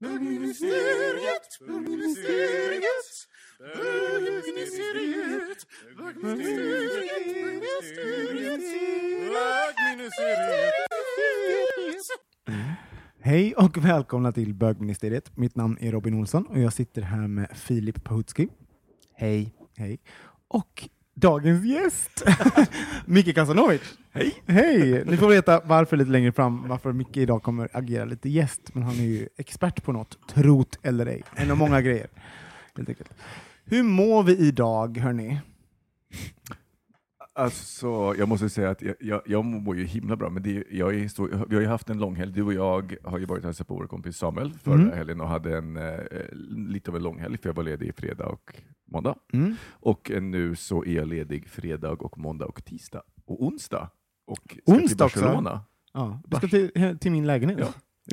Bögministeriet, bögministeriet, bögministeriet, Hej och välkomna till bögministeriet. Mitt namn är Robin Olsson och jag sitter här med Filip Pahutski. Hej. Hej. Och dagens gäst, Micke Kasanovic. Hej. Hej! Ni får veta varför lite längre fram, varför Micke idag kommer agera lite gäst, men han är ju expert på något, trot eller ej. En av många grejer. Helt enkelt. Hur mår vi idag, hörni? Alltså, jag måste säga att jag, jag, jag mår ju himla bra, men det, jag är så, vi har ju haft en lång helg. Du och jag har ju varit och hälsat på vår kompis Samuel förra Mm. helgen och hade en, eh, lite av en lång helg, för jag var ledig fredag och måndag. Mm. Och eh, nu så är jag ledig fredag och måndag och tisdag och onsdag. Och ska till Onsdag också? Barcelona. Ja, du ska till, till min lägenhet, Ja,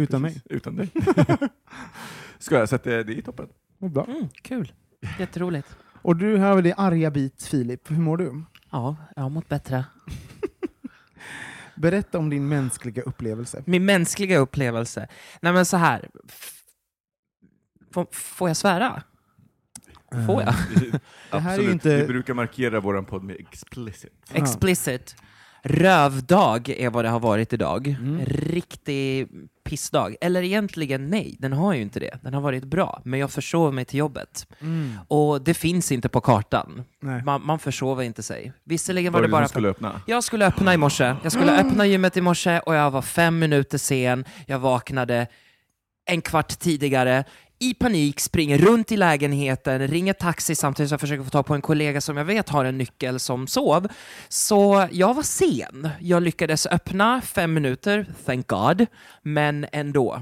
utan Precis, mig. Utan dig. ska jag, så att, eh, det är toppen. Bra. Mm, kul. Jätteroligt. Och du här har väl det arga bit, Filip. Hur mår du? Ja, jag har mått bättre. Berätta om din mänskliga upplevelse. Min mänskliga upplevelse. Nej men så här. F- Får, jag svära? Får jag? Det här är ju inte- Vi brukar markera vår podd med explicit. Explicit. Rövdag är vad det har varit idag. Mm. Riktig pissdag. Eller egentligen nej, den har ju inte det. Den har varit bra, men jag försov mig till jobbet. Mm. Och det finns inte på kartan. Man, man försover inte sig. Visserligen Var var det du bara som skulle öppna? Jag skulle öppna i morse. Jag skulle öppna gymmet i morse och jag var fem minuter sen. Jag vaknade en kvart tidigare. I panik springer runt i lägenheten, ringer taxi samtidigt som jag försöker få tag på en kollega som jag vet har en nyckel som sov. Så jag var sen. Jag lyckades öppna fem minuter, thank God, men ändå.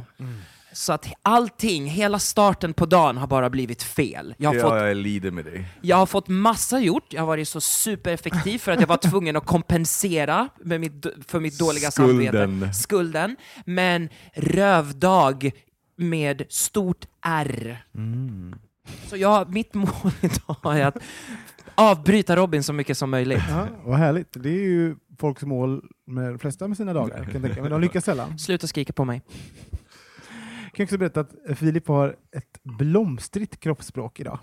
Så att allting, hela starten på dagen har bara blivit fel. Jag har fått Jag lider med dig. jag har fått massa gjort, jag har varit så supereffektiv för att jag var tvungen att kompensera med mitt, för mitt dåliga Skulden. samvete. Skulden. Men rövdag med stort R. Så jag, mitt mål idag är att avbryta Robin så mycket som möjligt. Ja, vad härligt. Det är ju folks mål med de flesta med sina dagar, kan jag tänka. men de lyckas sällan. Sluta skrika på mig. Jag kan också berätta att Filip har ett blomstrigt kroppsspråk idag.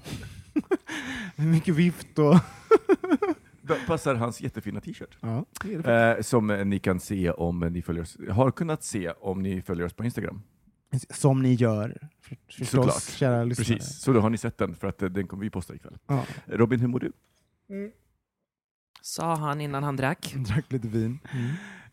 Mycket vift och... Passar hans jättefina t-shirt. Ja. Eh, som ni kan se om ni följer oss, har kunnat se om ni följer oss på Instagram. Som ni gör, för- förstås, Såklart. kära lyssnare. Precis, så då har ni sett den för att eh, den kommer vi posta ikväll. Ja, Robin, hur mår du? Sa han innan han drack. drack lite vin.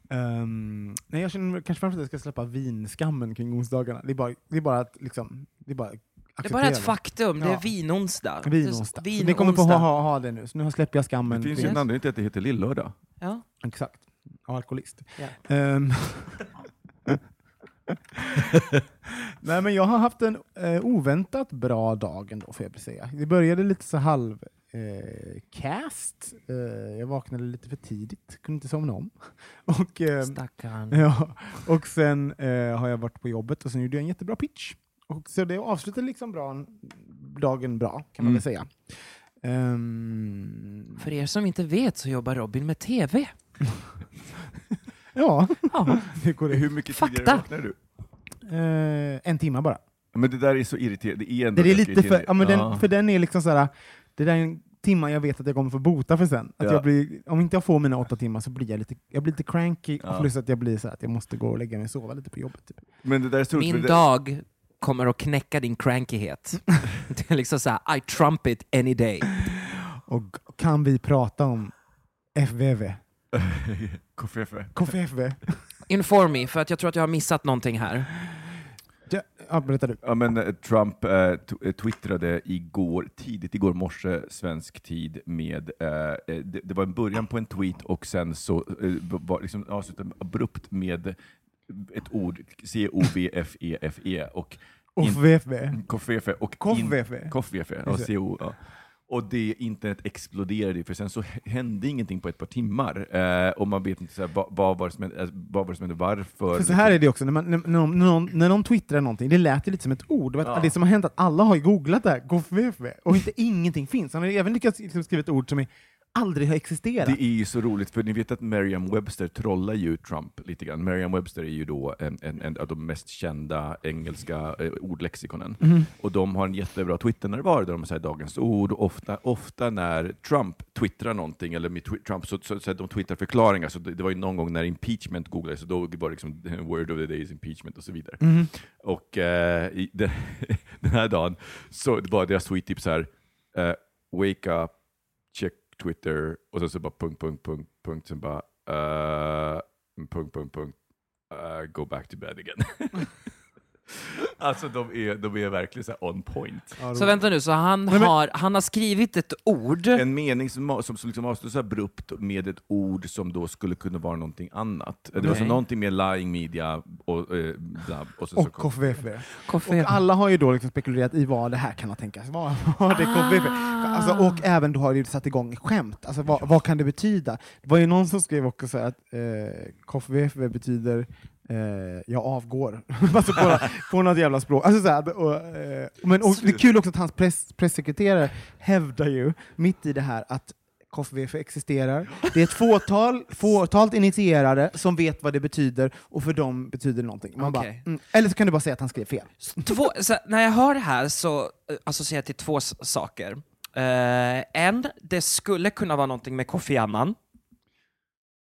Ehm, nej, jag känner kanske framför att jag ska släppa vinskammen kring onsdagarna. Det är bara, det är bara att liksom, det är bara Det är bara ett faktum, det Ja. är vinonsdag. Vinonsdag. Är Så ni kommer få vinonsdag. ha, ha, ha det nu, så nu släpper jag skammen. Det finns ju en anledning till att det heter Lillördag. Ja. Exakt. Ja, alkoholist. Ja. Ehm. Nej, men jag har haft en eh, oväntat bra dag ändå, får jag väl säga. Det började lite så halv eh, cast. Eh, jag vaknade lite för tidigt, kunde inte somna om. Och, eh, Stackarn. ja, och sen eh, har jag varit på jobbet och sen gjorde jag en jättebra pitch. Och så det avslutade liksom bra, dagen bra, kan man Mm. väl säga. Ehm, För er som inte vet så jobbar Robin med TV. ja, Ja. det går Hur mycket Fakta. tidigare vaknar du? Eh, en timme bara. Men det där är så irriterande. Det är, ändå Det är lite för, ja, men Ja. Den, för den är liksom såhär, det där är en timmar jag vet att jag kommer få bota för sen. Att Ja. jag blir, om inte jag får mina åtta timmar så blir jag lite, jag blir lite cranky, Ja. plus att jag blir så att jag måste gå och lägga mig och sova lite på jobbet. Typ. Men det där är stort, Min det, dag kommer att knäcka din crankighet. det är liksom såhär, I trump it any day. Och kan vi prata om FVV? Koffefe. KFV? Inform me, för att jag tror att jag har missat någonting här. Ja, ja, berätta du. Ja, men eh, Trump eh, eh, twittrade igår, tidigt igår morse, svensk tid, med, eh, eh, det, det var en början på en tweet och sen så eh, var liksom avslutade abrupt med ett ord, C-O-V-F-E-F-E, E och? Koffefe KFV? Koffefe, ja. CO, ja. Och det internet exploderade, för sen så hände ingenting på ett par timmar. Eh, och man vet inte så här, vad, vad var det som hände, vad var det som hände varför. För så här är det också, när, man, när, när, de, när, de, när de twittrar någonting, det lät ju lite som ett ord. Det, Ja. det som har hänt är att alla har googlat det här, och inte ingenting finns. Han har även lyckats liksom skriva ett ord som är, aldrig har existerat. Det är ju så roligt, för ni vet att Merriam-Webster trollar ju Trump lite grann. Merriam-Webster är ju då en, en, en av de mest kända engelska eh, ordlexikonen. Mhm. Och de har en jättebra Twitter-närvaro där de säger dagens ord. Ofta, ofta när Trump twittrar någonting, eller med Trump, så, så, så de twittrar förklaringar. Så det, det var ju någon gång när impeachment googlades, så då var det liksom word of the day is impeachment och så vidare. Mhm. Och eh, i, den, den här dagen så var deras tweet typ så här, eh, wake up, check Twitter, och sen så bara punkt, punkt, punkt, punkt, sen bara eh, punkt, punkt, punkt, eh, go back to bed again. alltså de är, de är verkligen så här on point. Så vänta nu, så han, men- har, han har skrivit ett ord, En mening som, som, som liksom avslutas abrupt med ett ord som då skulle kunna vara någonting annat. Det var så någonting med lying media och eh, bla, och, så, så och kom- KFV. Koffe. Och alla har ju då liksom spekulerat i vad det här kan ha tänkas vara. Vad det KFV. Alltså, och även då har det satt igång skämt. Alltså, vad, vad kan det betyda? Det var ju någon som skrev också så här att eh, KFV betyder eh, jag avgår. alltså på, på något jävla språk. Alltså, så här, och, eh, men, och det är kul också att hans press, pressekreterare hävdar ju, mitt i det här, att KFV existerar. Det är ett fåtal, fåtalt initierade som vet vad det betyder, och för dem betyder det någonting. Man bara, Okej. mm. Eller så kan du bara säga att han skrev fel. Två, så, när jag hör det här så eh, associerar jag till två saker. Eh, en, det skulle kunna vara någonting med Kofi Annan.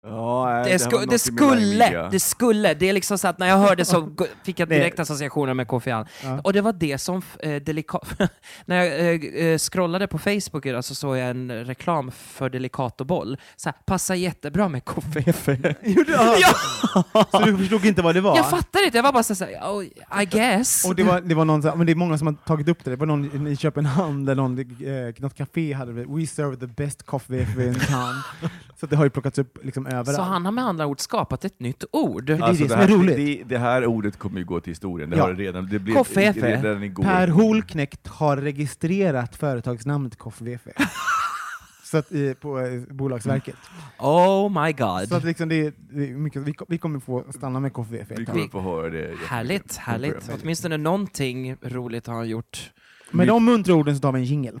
Ja, nej, Det, här sku, det skulle, det skulle, det är liksom så att när jag hörde så fick jag Det- direkt associationer med Kofi Annan. Ja. Och det var det som, eh, när jag eh, eh, scrollade på Facebook idag så såg jag en reklam för Delicato boll. Så här, passar jättebra med Kofi. Ja! Så du förstod inte vad det var? Jag fattar inte, jag var bara så här, oh, I guess. Och det var, det var någon, här- men det är många som har tagit upp det, det var någon i Köpenhamn där någon, eh, något café hade det, We serve the best coffee in town. Så det har ju plockats upp liksom överallt. så han har med andra ord skapat ett nytt ord. det är Alltså, det som är roligt. Det, det här ordet kommer ju gå till historien. Det Ja. har det redan, det blev Koffefe. redan igår. Per Holknekt har registrerat företagsnamnet KFVF. så att, i, på eh, Bolagsverket. Oh my god. Så att liksom det, det är mycket, vi, vi kommer få stanna med KFVF Vi kommer få höra det. Härligt, härligt. Åtminstone någonting roligt har han gjort. Med de muntra orden så tar vi en jingel.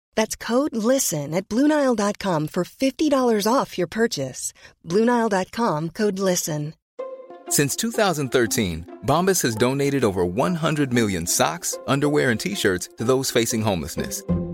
That's code LISTEN at Bluenile.com for $50 off your purchase. Bluenile.com code LISTEN. Since 2013, Bombas has donated over 100 million socks, underwear, and t shirts to those facing homelessness.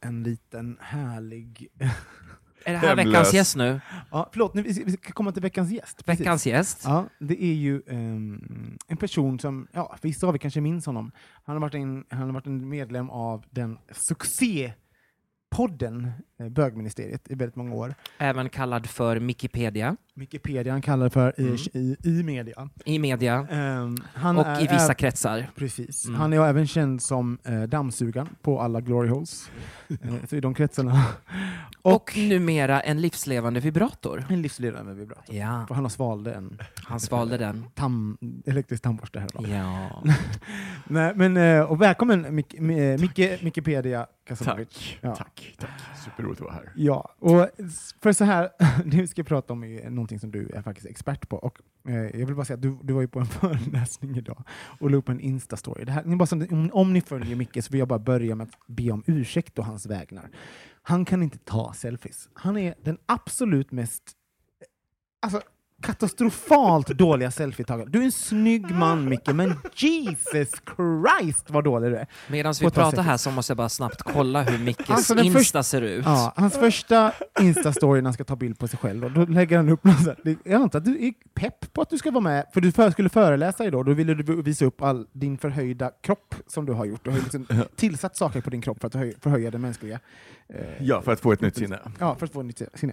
en liten härlig... Är det här Hemlös. veckans gäst nu? ja, förlåt, nu, vi ska vi ska komma till veckans gäst. Precis. Veckans gäst? Ja, det är ju ehm, en person som, ja, vissa av er kanske minns honom. Han har varit en, han har varit en medlem av den succépodden Bögministeriet i väldigt många år. Även kallad för Wikipedia Wikipedia han kallar det för i, Mm. i, i media. i media han och är i vissa kretsar. Precis. Mm. Han är även känd som eh, dammsugaren på alla glory holes. eh, så i de kretsarna. Och, numera en livslevande vibrator. en livsledande vibrator. Ja, Och han har svalde en han svalde den. tam, elektrisk tandborste här. Ja. Nej, men, eh, och välkommen Mic- Mi- eh, Micke, Mickepedia Kasanovic. Tack, Ja. tack, tack roligt att vara här. Ja, och för så här, det vi ska prata om är någonting som du är faktiskt expert på. Och, eh, jag vill bara säga att du, du var ju på en föreläsning idag och la upp en Insta-story. Det här, ni bara, så- om, om ni följer Micke så vill jag bara börja med att be om ursäkt å hans vägnar. Han kan inte ta selfies. Han är den absolut mest eh, alltså, katastrofalt dåliga selfietagare. Du är en snygg man Micke, men Jesus Christ vad dålig du är. Medan vi pratar här så måste jag bara snabbt kolla hur Mickes Alltså, Insta först- ser ut. Ja, hans första Insta-story när han ska ta bild på sig själv, och då lägger han upp något så här. Jag antar att du är pepp på att du ska vara med, för du för, skulle föreläsa idag, då ville du visa upp all din förhöjda kropp som du har gjort. Du har liksom tillsatt saker på din kropp för att höj, förhöja det mänskliga. Eh, Ja, för att få ett nytt sinne. Ja, för att få ett nytt sinne.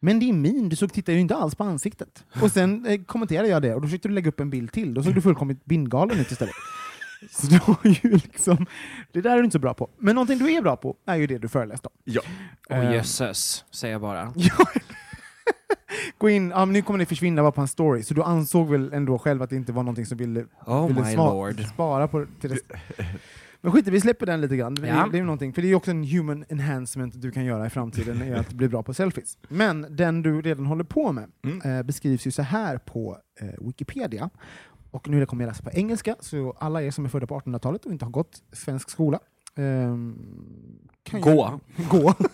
Men din min, du såg, tittade ju inte alls på ansiktet. Och sen eh, kommenterade jag det, och då försökte du lägga upp en bild till. Då såg du fullkomligt bindgalen ut istället. Så du har ju liksom, det där är du inte så bra på. Men någonting du är bra på är ju det du föreläste om. Ja. Åh Eh, jösses, säger jag bara. Ja. Gå in, men nu kommer det försvinna bara på hans story, så du ansåg väl ändå själv att det inte var någonting som ville, Oh ville my sva- lord. spara på till det. Men skit vi släpper den lite grann. Det, Ja. det är någonting, för det är också en human enhancement du kan göra i framtiden, är att bli bra på selfies. Men den du redan håller på med Mm. eh, beskrivs ju så här på eh, Wikipedia. Och nu kommer jag läsa på engelska, så alla er som är födda på 1800-talet och inte har gått svensk skola ehm, kan Gå. Gå.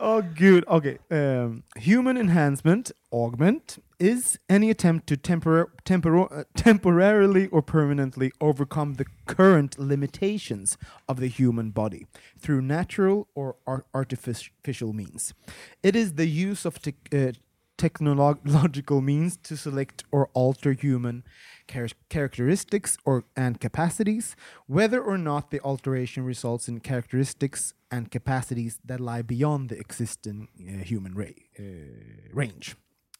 oh gud, okej. Um, human enhancement, augment, is any attempt to tempor- temporo- uh, temporarily or permanently overcome the current limitations of the human body through natural or ar- artificial means. It is the use of tech uh, technological means to select or alter human char- characteristics or and capacities, whether or not the alteration results in characteristics and capacities that lie beyond the existing uh, human ra- uh, range.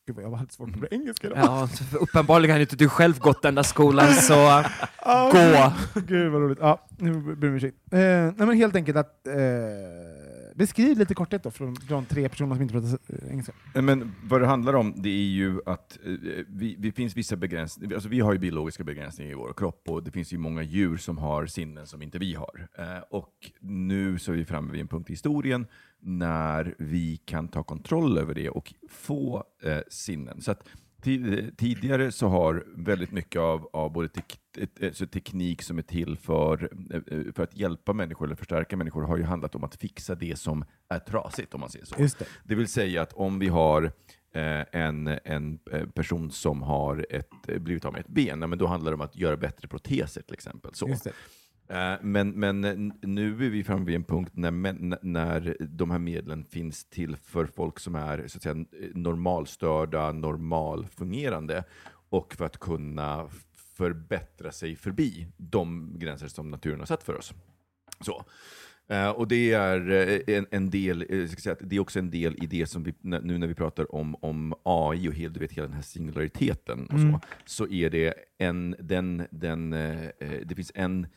Gud vad jag var svårt med engelska idag. Ja, uppenbarligen har inte du själv gått den där skolan, så Ah, gå. Gud vad roligt. Ja, nu ber jag om ursäkt. Eh, nej men helt enkelt att eh, beskriv lite korthet då från de tre personerna som inte pratar eh, engelska. Eh, men vad det handlar om, det är ju att eh, vi, det finns vissa begränsningar, alltså vi har ju biologiska begränsningar i vår kropp och det finns ju många djur som har sinnen som inte vi har. Och nu så är vi framme vid en punkt i historien när vi kan ta kontroll över det och få sinnen. Så att tidigare så har väldigt mycket av, av både tek, alltså teknik som är till för, eh, för att hjälpa människor eller förstärka människor har ju handlat om att fixa det som är trasigt, om man säger så. Det. Det vill säga att om vi har eh, en, en eh, person som har ett, blivit av med ett ben, men då handlar det om att göra bättre proteser till exempel. Så. Eh, Men, men n- nu är vi framme vid en punkt när, när de här medlen finns till för folk som är så att säga, normalstörda, normalfungerande och för att kunna förbättra sig förbi de gränser som naturen har satt för oss. Så. Eh, och det är eh, en, en del, eh, säga det är också en del i det som vi, nu när vi pratar om, om AI och hela, du vet, hela den här singulariteten och Mm. så, så är det en, den, den, eh, eh, det finns en eh,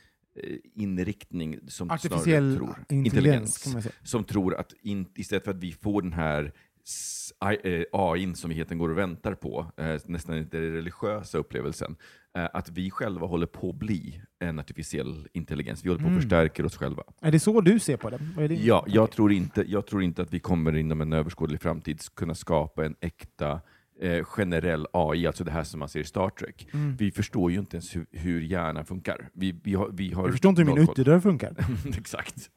inriktning som Artificiell tror, intelligens, säga. som tror att in, istället för att vi får den här s- I- eh, AI som vi egentligen går och väntar på, eh, nästan inte den religiösa upplevelsen, eh, att vi själva håller på att bli en artificiell intelligens. Vi håller på att Mm. förstärka oss själva. Är det så du ser på det? Din- Ja, jag tror, inte, jag tror inte att vi kommer inom en överskådlig framtid kunna skapa en äkta eh, generell AI, alltså det här som man ser i Star Trek. Mm. Vi förstår ju inte ens hur, hur hjärnan funkar. Vi, vi har, vi har Jag förstår inte hur min ytterdörr funkar. Exakt.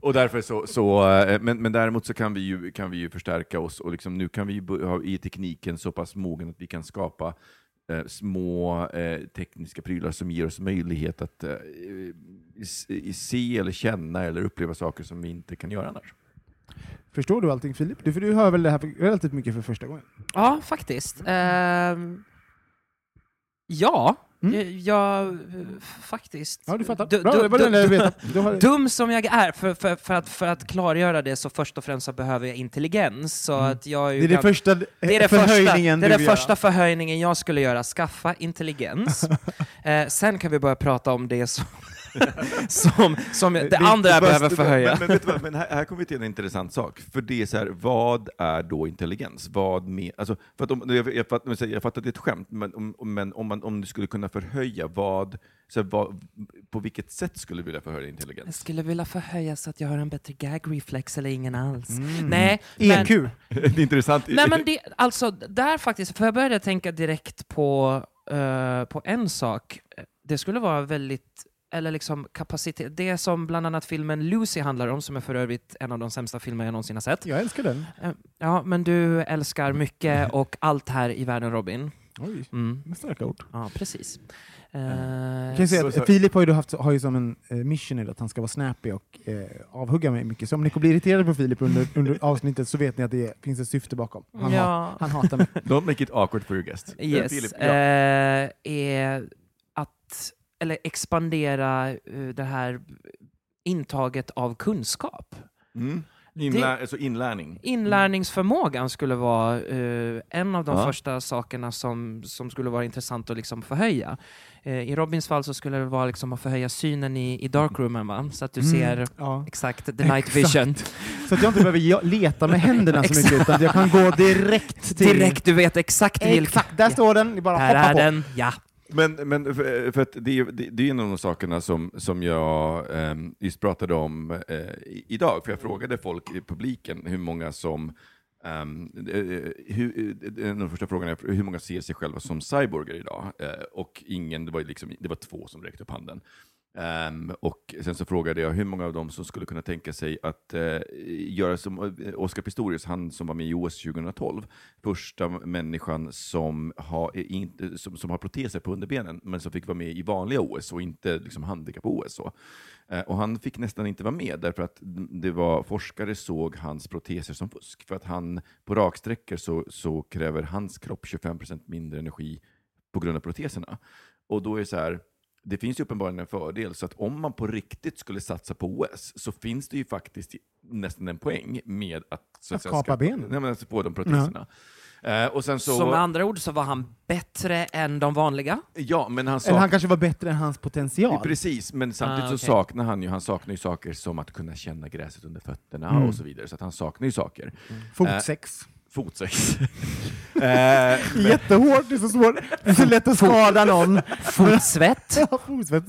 Och därför så, så eh, men, men däremot så kan vi ju, kan vi ju förstärka oss och liksom, nu kan vi ha i tekniken så pass mogen att vi kan skapa eh, små eh, tekniska prylar som ger oss möjlighet att eh, se eller känna eller uppleva saker som vi inte kan göra annars. Förstår du allting Filip? Du, för du hör väl det här för- relativt mycket för första gången? Ja, faktiskt. Ehm, ja, Mm. jag, jag faktiskt. Ja, du fattar. Du- Bra, du- det var jag du- vet. Du har- Dum som jag är, för, för, för, att, för att klargöra det så först och främst så behöver jag intelligens. Så att jag är Mm. Det är gam- första det är det första, förhöjningen det är den första förhöjningen jag skulle göra, skaffa intelligens. eh, sen kan vi börja prata om det som, som, som det andra jag behöver förhöja. Men, men, vet du vad, men här, här kommer vi till en intressant sak. För det är så här, vad är då intelligens? Vad med, alltså, för att om, jag, jag, fattar, jag fattar att det är ett skämt, men, om, men om, man, om du skulle kunna förhöja, vad, så här, vad, på vilket sätt skulle du vilja förhöja Jag intelligens? skulle vilja förhöja så att jag har en bättre gag reflex eller ingen alls. Mm. Nej, men, EQ. det är intressant. nej men det, alltså där faktiskt, för jag började tänka direkt på, eh, på en sak. Det skulle vara väldigt, eller liksom kapacitet, det som bland annat filmen Lucy handlar om, som är för övrigt en av de sämsta filmer jag någonsin har sett. Jag älskar den. Eh, Ja, men du älskar mycket och allt här i världen Robin. Oj, Mm. starka ord. Ja, precis. Jag kan säga att så- Filip har ju, haft, har ju som en mission att han ska vara snappy och eh, avhugga mig mycket. Så om ni kommer bli irriterade på Filip under, under avsnittet så vet ni att det finns ett syfte bakom. Han, hat, ja. han hatar mig. Don't make it awkward for your guest. Yes, Filip, ja. är att eller expandera eh, det här intaget av kunskap. Mm. Inlär, alltså inlärning. Inlärningsförmågan skulle vara eh, en av de Ja. första sakerna som, som skulle vara intressant att liksom förhöja. Eh, I Robins fall så skulle det vara liksom att förhöja synen i, i darkroomen, va? så att du ser Mm, ja. exakt the night Exakt. vision. Så att jag inte behöver leta med händerna så mycket, utan jag kan gå direkt till... Direkt, du vet exakt vilken... Exakt, där står den. Ni bara hoppar är på. den, ja. Men, men för, för att det, är- det, det är en av de sakerna som, som jag eh, just pratade om eh, idag, för jag frågade folk i publiken hur många som Um, hur, eh, en av de första frågorna är hur många ser sig själva som cyborger idag? Eh, och ingen, det var, liksom, det var två som räckte upp handen. Um, och sen så frågade jag hur många av dem som skulle kunna tänka sig att uh, göra som eh, Oscar Pistorius, han som var med i OS 2012, första människan som har, eh, inte, som, som har proteser på underbenen, men som fick vara med i vanliga OS och inte liksom handikapp-OS. Uh, och han fick nästan inte vara med därför att det var, forskare såg hans proteser som fusk. För att han på raksträckor så, så kräver hans kropp 25% mindre energi på grund av proteserna. Och då är det så här, det finns ju uppenbarligen en fördel, så att om man på riktigt skulle satsa på OS så finns det ju faktiskt nästan en poäng med att, så Att säga, kapa benen. Nej, men alltså få de proteserna. Eh, och sen så, Så med andra ord så var han bättre än de vanliga. ja, men han sa... Eller han kanske var bättre än hans potential. Precis, men samtidigt Ah, så okej. saknar han ju, han saknar ju saker som att kunna känna gräset under fötterna Mm. och så vidare. Så att han saknar ju saker. Fotsex. Fotsex. eh, Jättehårt, det är så svårt. Det är så lätt att skada någon. Fotsvett. Ja, Fotsvett.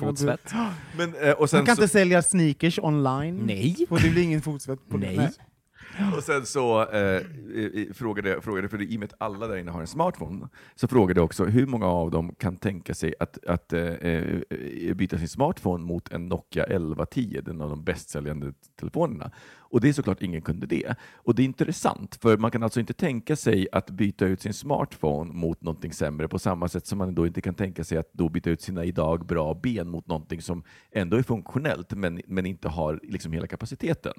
Fotsvett. men, eh, och, sen Man kan så, inte sälja sneakers online. Nej. Och det blir ingen fotsvett på det. Nej. och sen så eh, frågade jag, frågade, för i och med att alla där inne har en smartphone, så frågade jag också hur många av dem kan tänka sig att, att eh, eh, byta sin smartphone mot en Nokia 1110, den av de bästsäljande telefonerna. Och det är såklart ingen kunde det. Och det är intressant, för man kan alltså inte tänka sig att byta ut sin smartphone mot någonting sämre på samma sätt som man då inte kan tänka sig att då byta ut sina idag bra ben mot någonting som ändå är funktionellt men, men inte har liksom hela kapaciteten.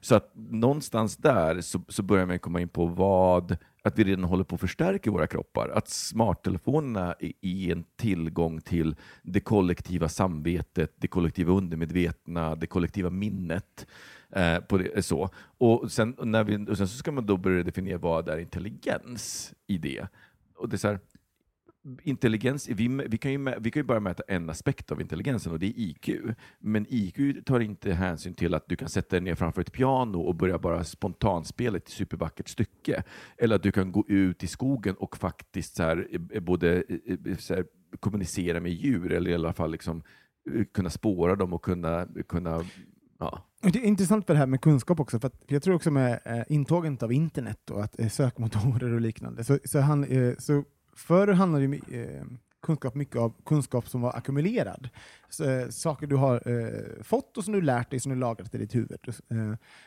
Så att någonstans där så, så börjar man komma in på vad, att vi redan håller på att förstärka våra kroppar. Att smarttelefonerna är, är en tillgång till det kollektiva samvetet, det kollektiva undermedvetna, det kollektiva minnet. Eh, på det, så. Och, sen, när vi, och sen så ska man då börja definiera vad är intelligens i det. Och det är så här, intelligens, vi, vi, kan ju, vi kan ju bara mäta en aspekt av intelligensen och det är IQ. Men IQ tar inte hänsyn till att du kan sätta dig ner framför ett piano och börja bara spontanspela ett supervackert stycke. Eller att du kan gå ut i skogen och faktiskt så här, eh, eh, både eh, så här, kommunicera med djur eller i alla fall liksom, kunna spåra dem och kunna, kunna ja. Det är intressant för det här med kunskap också, för att jag tror också med eh, intåget av internet och att, eh, sökmotorer och liknande, så, så, han, eh, så förr handlade det eh, kunskap mycket av kunskap som var ackumulerad. Så, eh, saker du har eh, fått och som du lärt dig, som du lagrat i ditt huvud. Eh,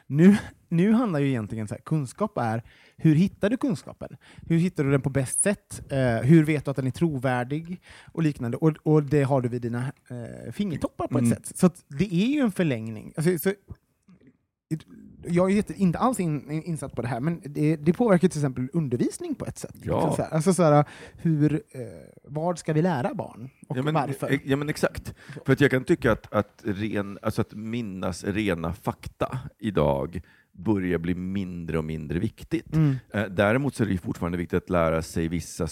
nu, nu handlar ju egentligen så här, kunskap är, hur hittar du kunskapen? Hur hittar du den på bäst sätt? Eh, hur vet du att den är trovärdig? Och liknande. Och, och det har du vid dina eh, fingertoppar på ett Mm. sätt. Så det är ju en förlängning. Alltså, så, jag är inte alls in, in, insatt på det här, men det, det påverkar till exempel undervisning på ett sätt. Ja. Liksom så här. Alltså så här, hur, eh, vad ska vi lära barn? Och ja, men, varför? eh, Ja, men exakt. För att jag kan tycka att, att, ren, alltså att minnas rena fakta idag börjar bli mindre och mindre viktigt. Mm. Eh, Däremot så är det fortfarande viktigt att lära sig vissa,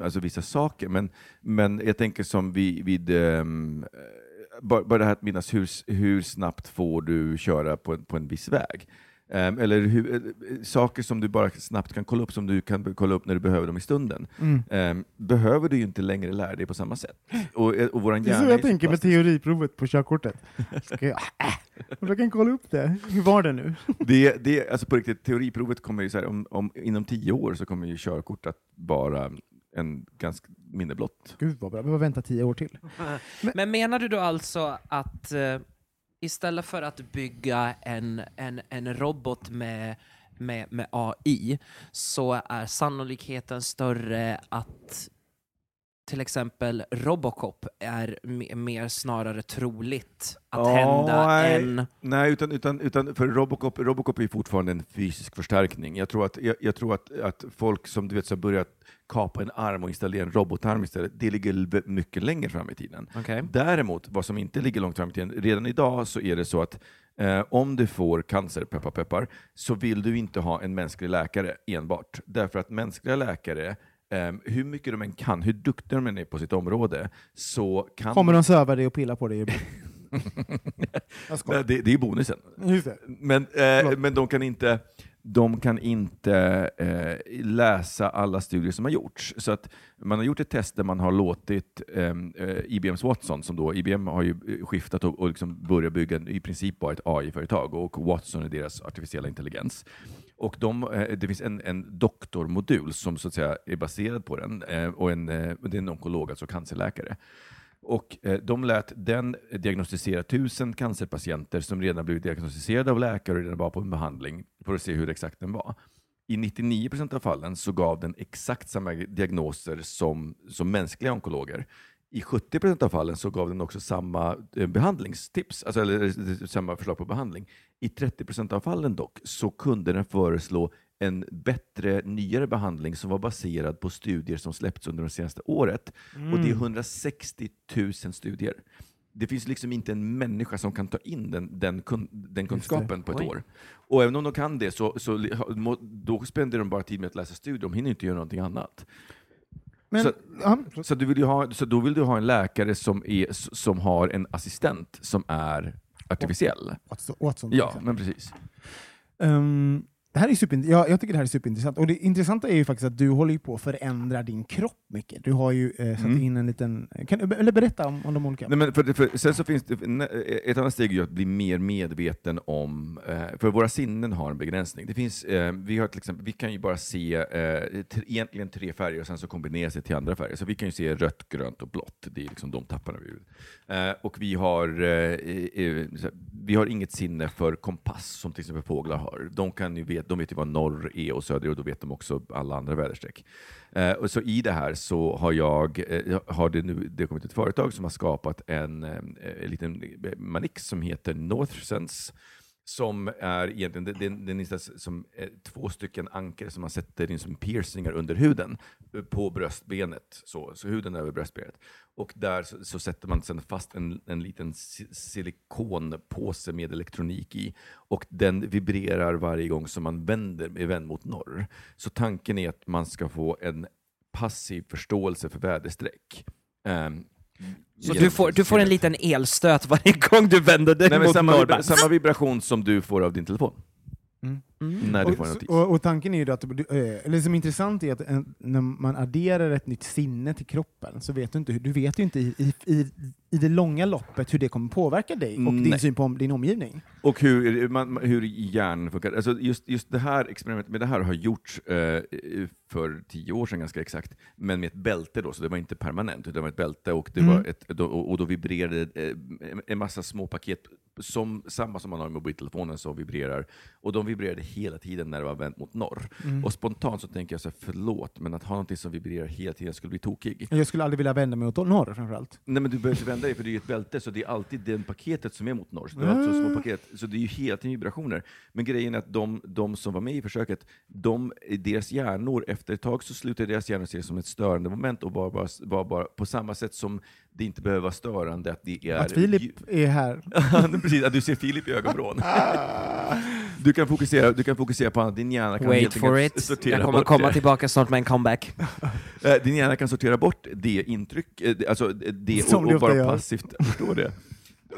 alltså vissa saker, men, men jag tänker som vid, vid ehm, eh, bara, bara det här att minnas hur, hur snabbt får du köra på en, på en viss väg. Ehm, eller hur, eh, saker som du bara snabbt kan kolla upp, som du kan kolla upp när du behöver dem i stunden. Mm. Ehm, behöver du ju inte längre lära dig på samma sätt. Och, eh, och våran Det är så jag är tänker med teoriprovet på körkortet. Ska jag, äh, jag kan kolla upp det. Hur var det nu? Det, det, alltså på riktigt, teoriprovet kommer ju så här, om, om, inom tio år så kommer ju körkort att vara en ganska minne blott. Gud vad bra, vi får vänta tio år till. Men menar du då alltså att eh, istället för att bygga en, en, en robot med, med, med AI så är sannolikheten större att till exempel Robocop är me- mer snarare troligt att Ja, hända nej. än... Nej, utan, utan, utan för Robocop, Robocop är fortfarande en fysisk förstärkning. Jag tror att, jag, jag tror att, att folk som du vet, så har börjat kapa en arm och installera en robotarm istället, det ligger mycket längre fram i tiden. Okej. Däremot, vad som inte ligger långt fram i tiden, redan idag så är det så att eh, om du får cancer, peppar peppar, så vill du inte ha en mänsklig läkare enbart. Därför att mänskliga läkare, eh, hur mycket de än kan, hur duktiga de än är på sitt område, så kan Kommer de söva dig och pilla på dig? Det, det är bonusen. Men, eh, men de kan inte, de kan inte eh, läsa alla studier som har gjorts. Så att man har gjort ett test där man har låtit ehm, eh, IBMs Watson, som då IBM har ju eh, skiftat och, och liksom börjat bygga i princip bara ett AI-företag och Watson är deras artificiella intelligens. Och de, eh, det finns en, en doktormodul som så att säga är baserad på den eh, och en, eh, det är en onkolog, alltså cancerläkare. Och eh, de lät den diagnostisera tusen cancerpatienter som redan blivit diagnostiserade av läkare och redan var på en behandling för att se hur exakt den var. I 99 procent av fallen så gav den exakt samma diagnoser som, som mänskliga onkologer. I 70 procent av fallen så gav den också samma eh, behandlingstips, alltså, eller eh, samma förslag på behandling. I 30 procent av fallen dock så kunde den föreslå en bättre, nyare behandling som var baserad på studier som släppts under det senaste året. Och det är 160 000 studier. Det finns liksom inte en människa som kan ta in den, den, kun, den kunskapen på ett Oj. år. Och även om de kan det, så, så då spenderar de bara tid med att läsa studier. De hinner inte göra någonting annat. Men, Så- ja, Så, du vill ha, så då vill du ha en läkare som, är, som har en assistent som är artificiell. Watson till Ja, men precis. Ehm, det här är super, ja, jag tycker det här är superintressant. Och det intressanta är ju faktiskt att du håller ju på att förändra din kropp mycket. Du har ju eh, satt Mm. in en liten... Kan, eller berätta om, om de olika. Nej, men för, för, sen så finns det, ett annat steg är ju att bli mer medveten om, eh, för våra sinnen har en begränsning. Det finns, eh, vi, har till exempel, vi kan ju bara se eh, tre, egentligen tre färger och sen så kombineras det till andra färger. Så vi kan ju se rött, grönt och blått. Det är liksom de tapparna vi eh, Och vi har, eh, eh, så här, vi har inget sinne för kompass som till exempel fåglar har. De, kan ju vet, de vet ju vad norr är och söder är och då vet de också alla andra väderstreck. Eh, och så i det här så har jag, eh, har det nu det har kommit ett företag som har skapat en, eh, en liten manix som heter Northsense som är egentligen det, det, det är som två stycken ankare som man sätter in som piercingar under huden eh, på bröstbenet, så, så huden över bröstbenet. Och där så, så sätter man sedan fast en, en liten silikonpåse med elektronik i och den vibrerar varje gång som man vänder med vänd mot norr. Så tanken är att man ska få en passiv förståelse för väderstreck. Um, så genom du får, du får en liten elstöt varje gång du vänder dig Nej, mot samma, norr. vibra, samma vibration som du får av din telefon. Mm. När du får en Och, notis. och, och tanken är ju att, eh, eller som är intressant är att när man adderar ett nytt sinne till kroppen så vet du inte, du vet ju inte i, i, i, det långa loppet hur det kommer påverka dig och din Nej. syn på din omgivning. Och hur, man, hur hjärnan funkar. Alltså just, just det här experimentet med det här har gjorts eh, för tio år sedan ganska exakt, men med ett bälte då, så det var inte permanent, utan det var ett bälte och, det Mm. var ett, då, och och då vibrerade eh, en massa små paket, som, samma som man har i mobiltelefonen, som vibrerar. Och de vibrerade hela tiden när det var vänt mot norr. Mm. Och spontant så tänker jag så här, förlåt, men att ha någonting som vibrerar hela tiden skulle bli tokig. Jag skulle aldrig vilja vända mig åt norr framförallt. Nej men du behöver inte vända dig för det är ju ett bälte, så det är alltid det paketet som är mot norr. Så det alltså små paket, så det är ju hela tiden vibrationer. Men grejen är att de, de som var med i försöket, de, deras hjärnor, efter ett tag så slutade deras hjärnor se som ett störande moment och var bara, var bara på samma sätt som det inte behöver vara störande att det är... Att Filip är här. Precis, att du ser Filip i ögonvrån. Du kan fokusera, du kan fokusera på annat, din hjärna kan Wait helt for enkelt it. sortera Jag kommer bort komma det. tillbaka snart med en comeback. Eh, Din hjärna kan sortera bort det intryck, eh, det- alltså det Som och, och gör. passivt förstå det.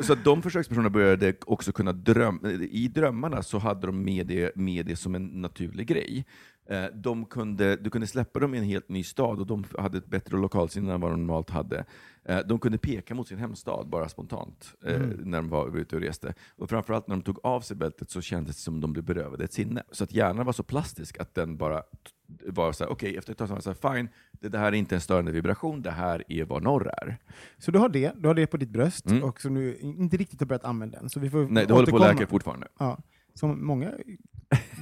Så att de försökspersonerna började också kunna drömma, i drömmarna så hade de med det, med det som en naturlig grej. Eh, De kunde, du kunde släppa dem i en helt ny stad och de hade ett bättre lokalsinne än vad de normalt hade. Eh, De kunde peka mot sin hemstad bara spontant eh, Mm. när de var ute och reste. Och framförallt när de tog av sig bältet så kändes det som de blev berövade ett sinne. Så att hjärnan var så plastisk att den bara var så här, okej, efter ett tag så var så här, fine, det, det här är inte en störande vibration, det här är vad norr är. Så du har det, du har det på ditt bröst, Mm. och som du inte riktigt har börjat använda än. Så vi får Nej, det håller på att läka fortfarande. Ja, som många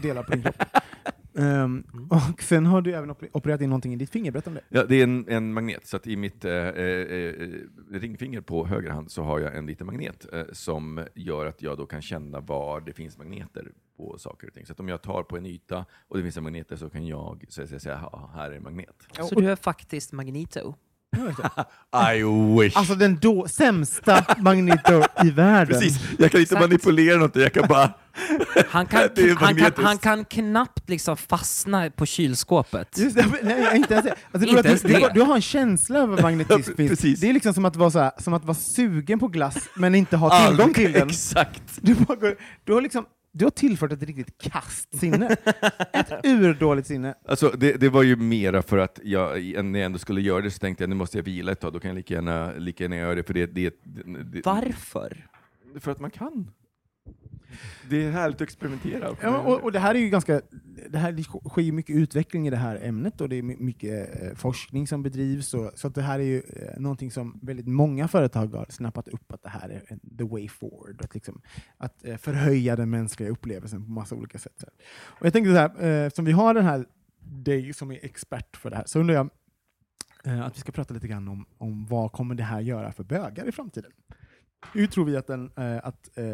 delar på din kropp. Mm. och sen har du även oper- opererat in någonting i ditt finger, berätta om det. Ja, det är en, en magnet, så att i mitt eh, eh, eh, ringfinger på höger hand så har jag en liten magnet eh, som gör att jag då kan känna var det finns magneter på saker och ting. Så att om jag tar på en yta och det finns en magnet där så kan jag säga, säga "Ja, här är en magnet. Så du är faktiskt Magneto? I wish! Alltså den då sämsta Magneto i världen. Precis, jag kan inte Exakt. manipulera någonting, jag kan bara... Han kan, han, kan, han kan knappt liksom fastna på kylskåpet. Just det, men nej, inte ens det. Alltså, Inte du, ens du, det. du har en känsla över magnetism. Precis. Det är liksom som att, vara så här, som att vara sugen på glass men inte ha tillgång till den. Exakt! Du, bara går, du, har liksom, du har tillfört ett riktigt kast sinne. Ett urdåligt sinne. Alltså, det, det var ju mera för att jag, när jag ändå skulle göra det så tänkte jag nu måste jag vila ett tag, då kan jag lika gärna, lika gärna göra det, för det, det, det, Varför? För att man kan. Det är härligt att experimentera. Ja, och, och det här är ju ganska, det här det sker ju mycket utveckling i det här ämnet och det är mycket eh, forskning som bedrivs. Och, så att det här är ju eh, någonting som väldigt många företag har snappat upp att det här är en- the way forward. Att, liksom, att eh, förhöja den mänskliga upplevelsen på massa olika sätt. Och jag tänkte så här, eh, som vi har den här dig som är expert för det här, så undrar jag eh, att vi ska prata lite grann om, om vad kommer det här göra för bögar i framtiden? Hur tror vi att, den, eh, att eh,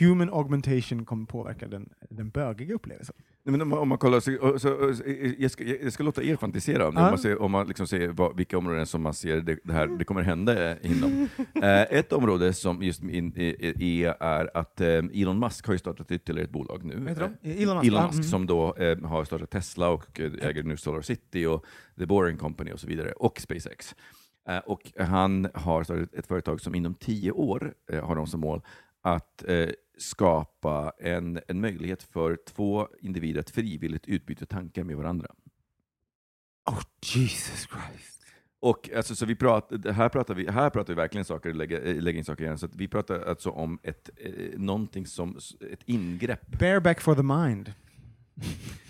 human augmentation kommer påverka den, den bögiga upplevelsen? Nej, men om, man- om man kollar, så, så, så, jag, ska, jag ska låta er fantisera om det, Ja. om man, ser, om man liksom ser vad, vilka områden som man ser det, det, här, det kommer hända eh, inom. Eh, ett område som just in, är, är, att eh, Elon Musk har ju startat ytterligare ett bolag nu. Eh, Elon Musk, Elon Musk mm. som då eh, har startat Tesla och eh, äger nu Solar City och The Boring Company och så vidare, och SpaceX. Eh, och han har startat ett företag som inom tio år eh, har de som mål att eh, skapa en, en möjlighet för två individer att frivilligt utbyta tankar med varandra. Oh Jesus Christ. Och alltså, så vi pratar, här, pratar vi, här pratar vi verkligen saker, lägga, lägga in saker igen. Så vi pratar alltså om ett, eh, någonting som, ett ingrepp Bareback for the mind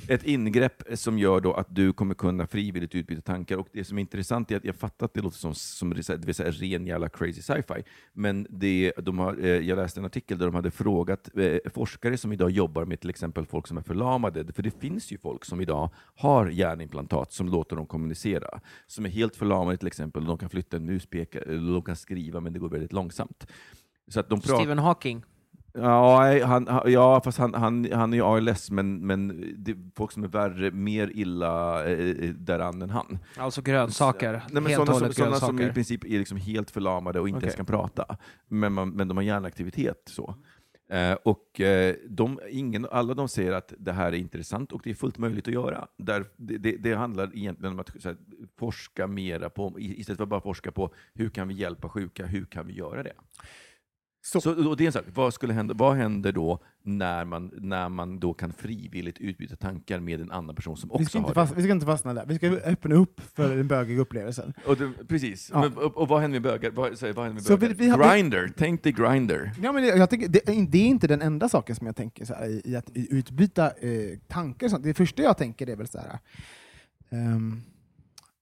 ett ingrepp som gör då att du kommer kunna frivilligt utbyta tankar. Och det som är intressant är att jag fattar att det låter som, som det vill säga, ren jävla crazy sci-fi. Men det, de har, eh, jag läste en artikel där de hade frågat eh, forskare som idag jobbar med till exempel folk som är förlamade. För det finns ju folk som idag har hjärnimplantat som låter dem kommunicera. Som är helt förlamade till exempel. De kan flytta en muspekare, de kan skriva men det går väldigt långsamt. Så att de. Stephen Hawking? Ja, han, ja fast han, han, han är ju ALS, men, men det är folk som är värre, mer illa eh, däran än han. Alltså grönsaker. Nej, men Helt sådana, som, sådana som i princip är liksom helt förlamade och inte Okej. ens kan prata. Men, man, men de har hjärnaktivitet. Så. Eh, och eh, de, ingen, alla de säger att det här är intressant och det är fullt möjligt att göra. Där, det, det, det handlar egentligen om att här, forska mera på, istället för att bara forska på hur kan vi hjälpa sjuka, hur kan vi göra det? Så, och det är en sak, vad, skulle hända, vad händer då när man, när man då kan frivilligt utbyta tankar med en annan person som Vi också ska, inte har fast, vi ska inte fastna där. Vi ska öppna upp för den bögiga upplevelsen. det? Och det precis. Ja. Men, och, och vad händer med bögar? Vad, så, vad händer med Så bögar? vi- vi har- Grinder, tänk dig Grinder. Ja, men det, jag tänker, det, det är inte den enda saken som jag tänker så här, i, i att i- utbyta eh, tankar. sånt. Det första jag tänker är väl så här... ehm,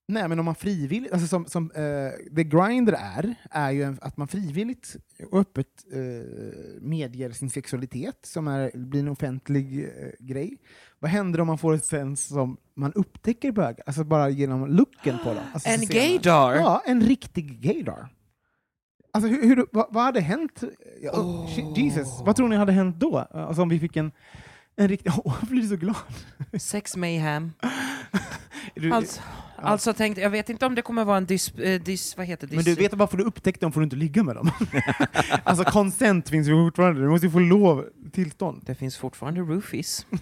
nej, men om man frivilligt... Alltså som, som eh, det Grindr är, är ju en, att man frivilligt och öppet eh, medger sin sexualitet, som är, blir en offentlig eh, grej. Vad händer om man får ett sen som man upptäcker bögar? Alltså bara genom looken på dem. Alltså, En gaydar? Ja, en riktig gaydar. Alltså, hur, hur, vad, vad hade hänt? Oh, Jesus, vad tror ni hade hänt då? Alltså, om vi fick en, en riktig... Åh, jag blir så glad. Sex mayhem. Du- Alltså, alltså tänkte, jag vet inte om det kommer vara en dys... eh, dys vad heter det? Men du vet varför du upptäckte dem får du inte ligga med dem. alltså consent finns ju fortfarande, du måste ju få lov, tillstånd. Det finns fortfarande roofies.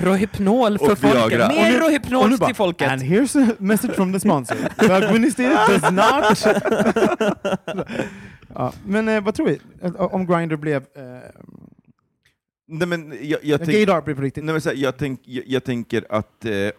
Rohypnol för Och folket. Viagra. Mer Och nu- och rohypnol nu bara, till folket. And here's a message from the sponsor. Bögministeriet does not... ja, men eh, vad tror vi? Om Grindr blev... Eh, Nej, men jag, jag, tänk, gaydar blir på riktigt. nej, men så här, jag, tänk, jag, jag tänker att eh,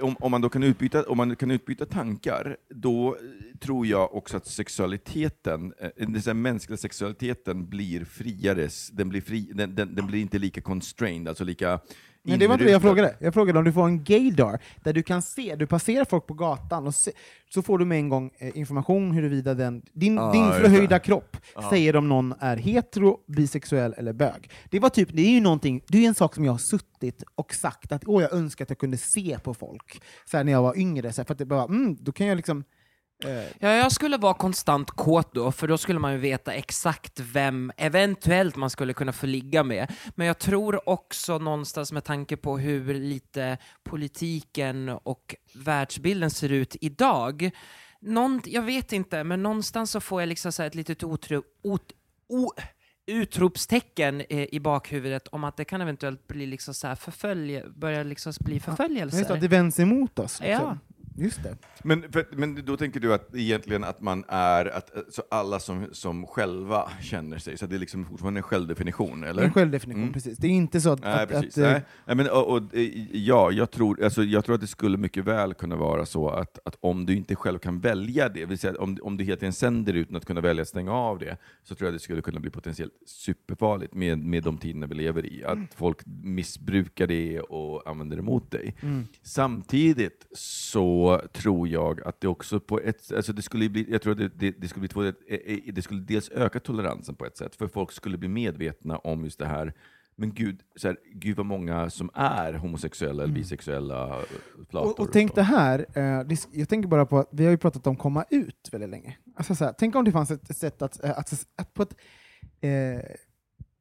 om, om, man då kan utbyta, om man kan utbyta tankar, då tror jag också att sexualiteten, eh, den här mänskliga sexualiteten blir friare, den blir, fri, den, den, den blir inte lika constrained, alltså lika Men det var inte det jag frågade. Jag frågade om du får en gaydar, där du kan se, du passerar folk på gatan, och se, så får du med en gång eh, information huruvida den, din, Ja, din förhöjda kropp Ja. säger om någon är hetero, bisexuell eller bög. Det var typ, det är ju någonting, det är en sak som jag har suttit och sagt att åh, jag önskar att jag kunde se på folk så här, när jag var yngre, så här, för att det bara, mm, då kan jag liksom Ja, jag skulle vara konstant kåt då, för då skulle man ju veta exakt vem eventuellt man skulle kunna få ligga med. Men jag tror också någonstans med tanke på hur lite politiken och världsbilden ser ut idag, någon, jag vet inte, men någonstans så får jag liksom så ett litet otro, ot, o, utropstecken i bakhuvudet om att det kan eventuellt bli liksom så här förfölje, börja liksom bli förföljelser. att det vänds emot oss. Liksom. Ja. Just det. Men, för, men då tänker du att egentligen att man är, att, så alla som, som själva känner sig, så det är liksom fortfarande en självdefinition, eller? En självdefinition, Mm. precis. Det är inte så att... Nej, att, precis. att, eh, Nej. Men, och, och, eh, ja, jag tror, alltså, jag tror att det skulle mycket väl kunna vara så att, att om du inte själv kan välja det, vill säga att om, om du hela tiden sänder utan att kunna välja att stänga av det, så tror jag det skulle kunna bli potentiellt superfarligt med, med de tiderna vi lever i. Att folk missbrukar det och använder det mot dig. Mm. Samtidigt så tror jag att det också på ett alltså det skulle bli, jag tror att det, det, det skulle bli två, eh, eh, det skulle dels öka toleransen på ett sätt, för folk skulle bli medvetna om just det här men gud, så här, gud vad många som är homosexuella eller bisexuella flator. Och, och tänk det här, eh, jag tänker bara på att vi har ju pratat om komma ut väldigt länge. Alltså så här, tänk om det fanns ett sätt att, att, att på ett eh,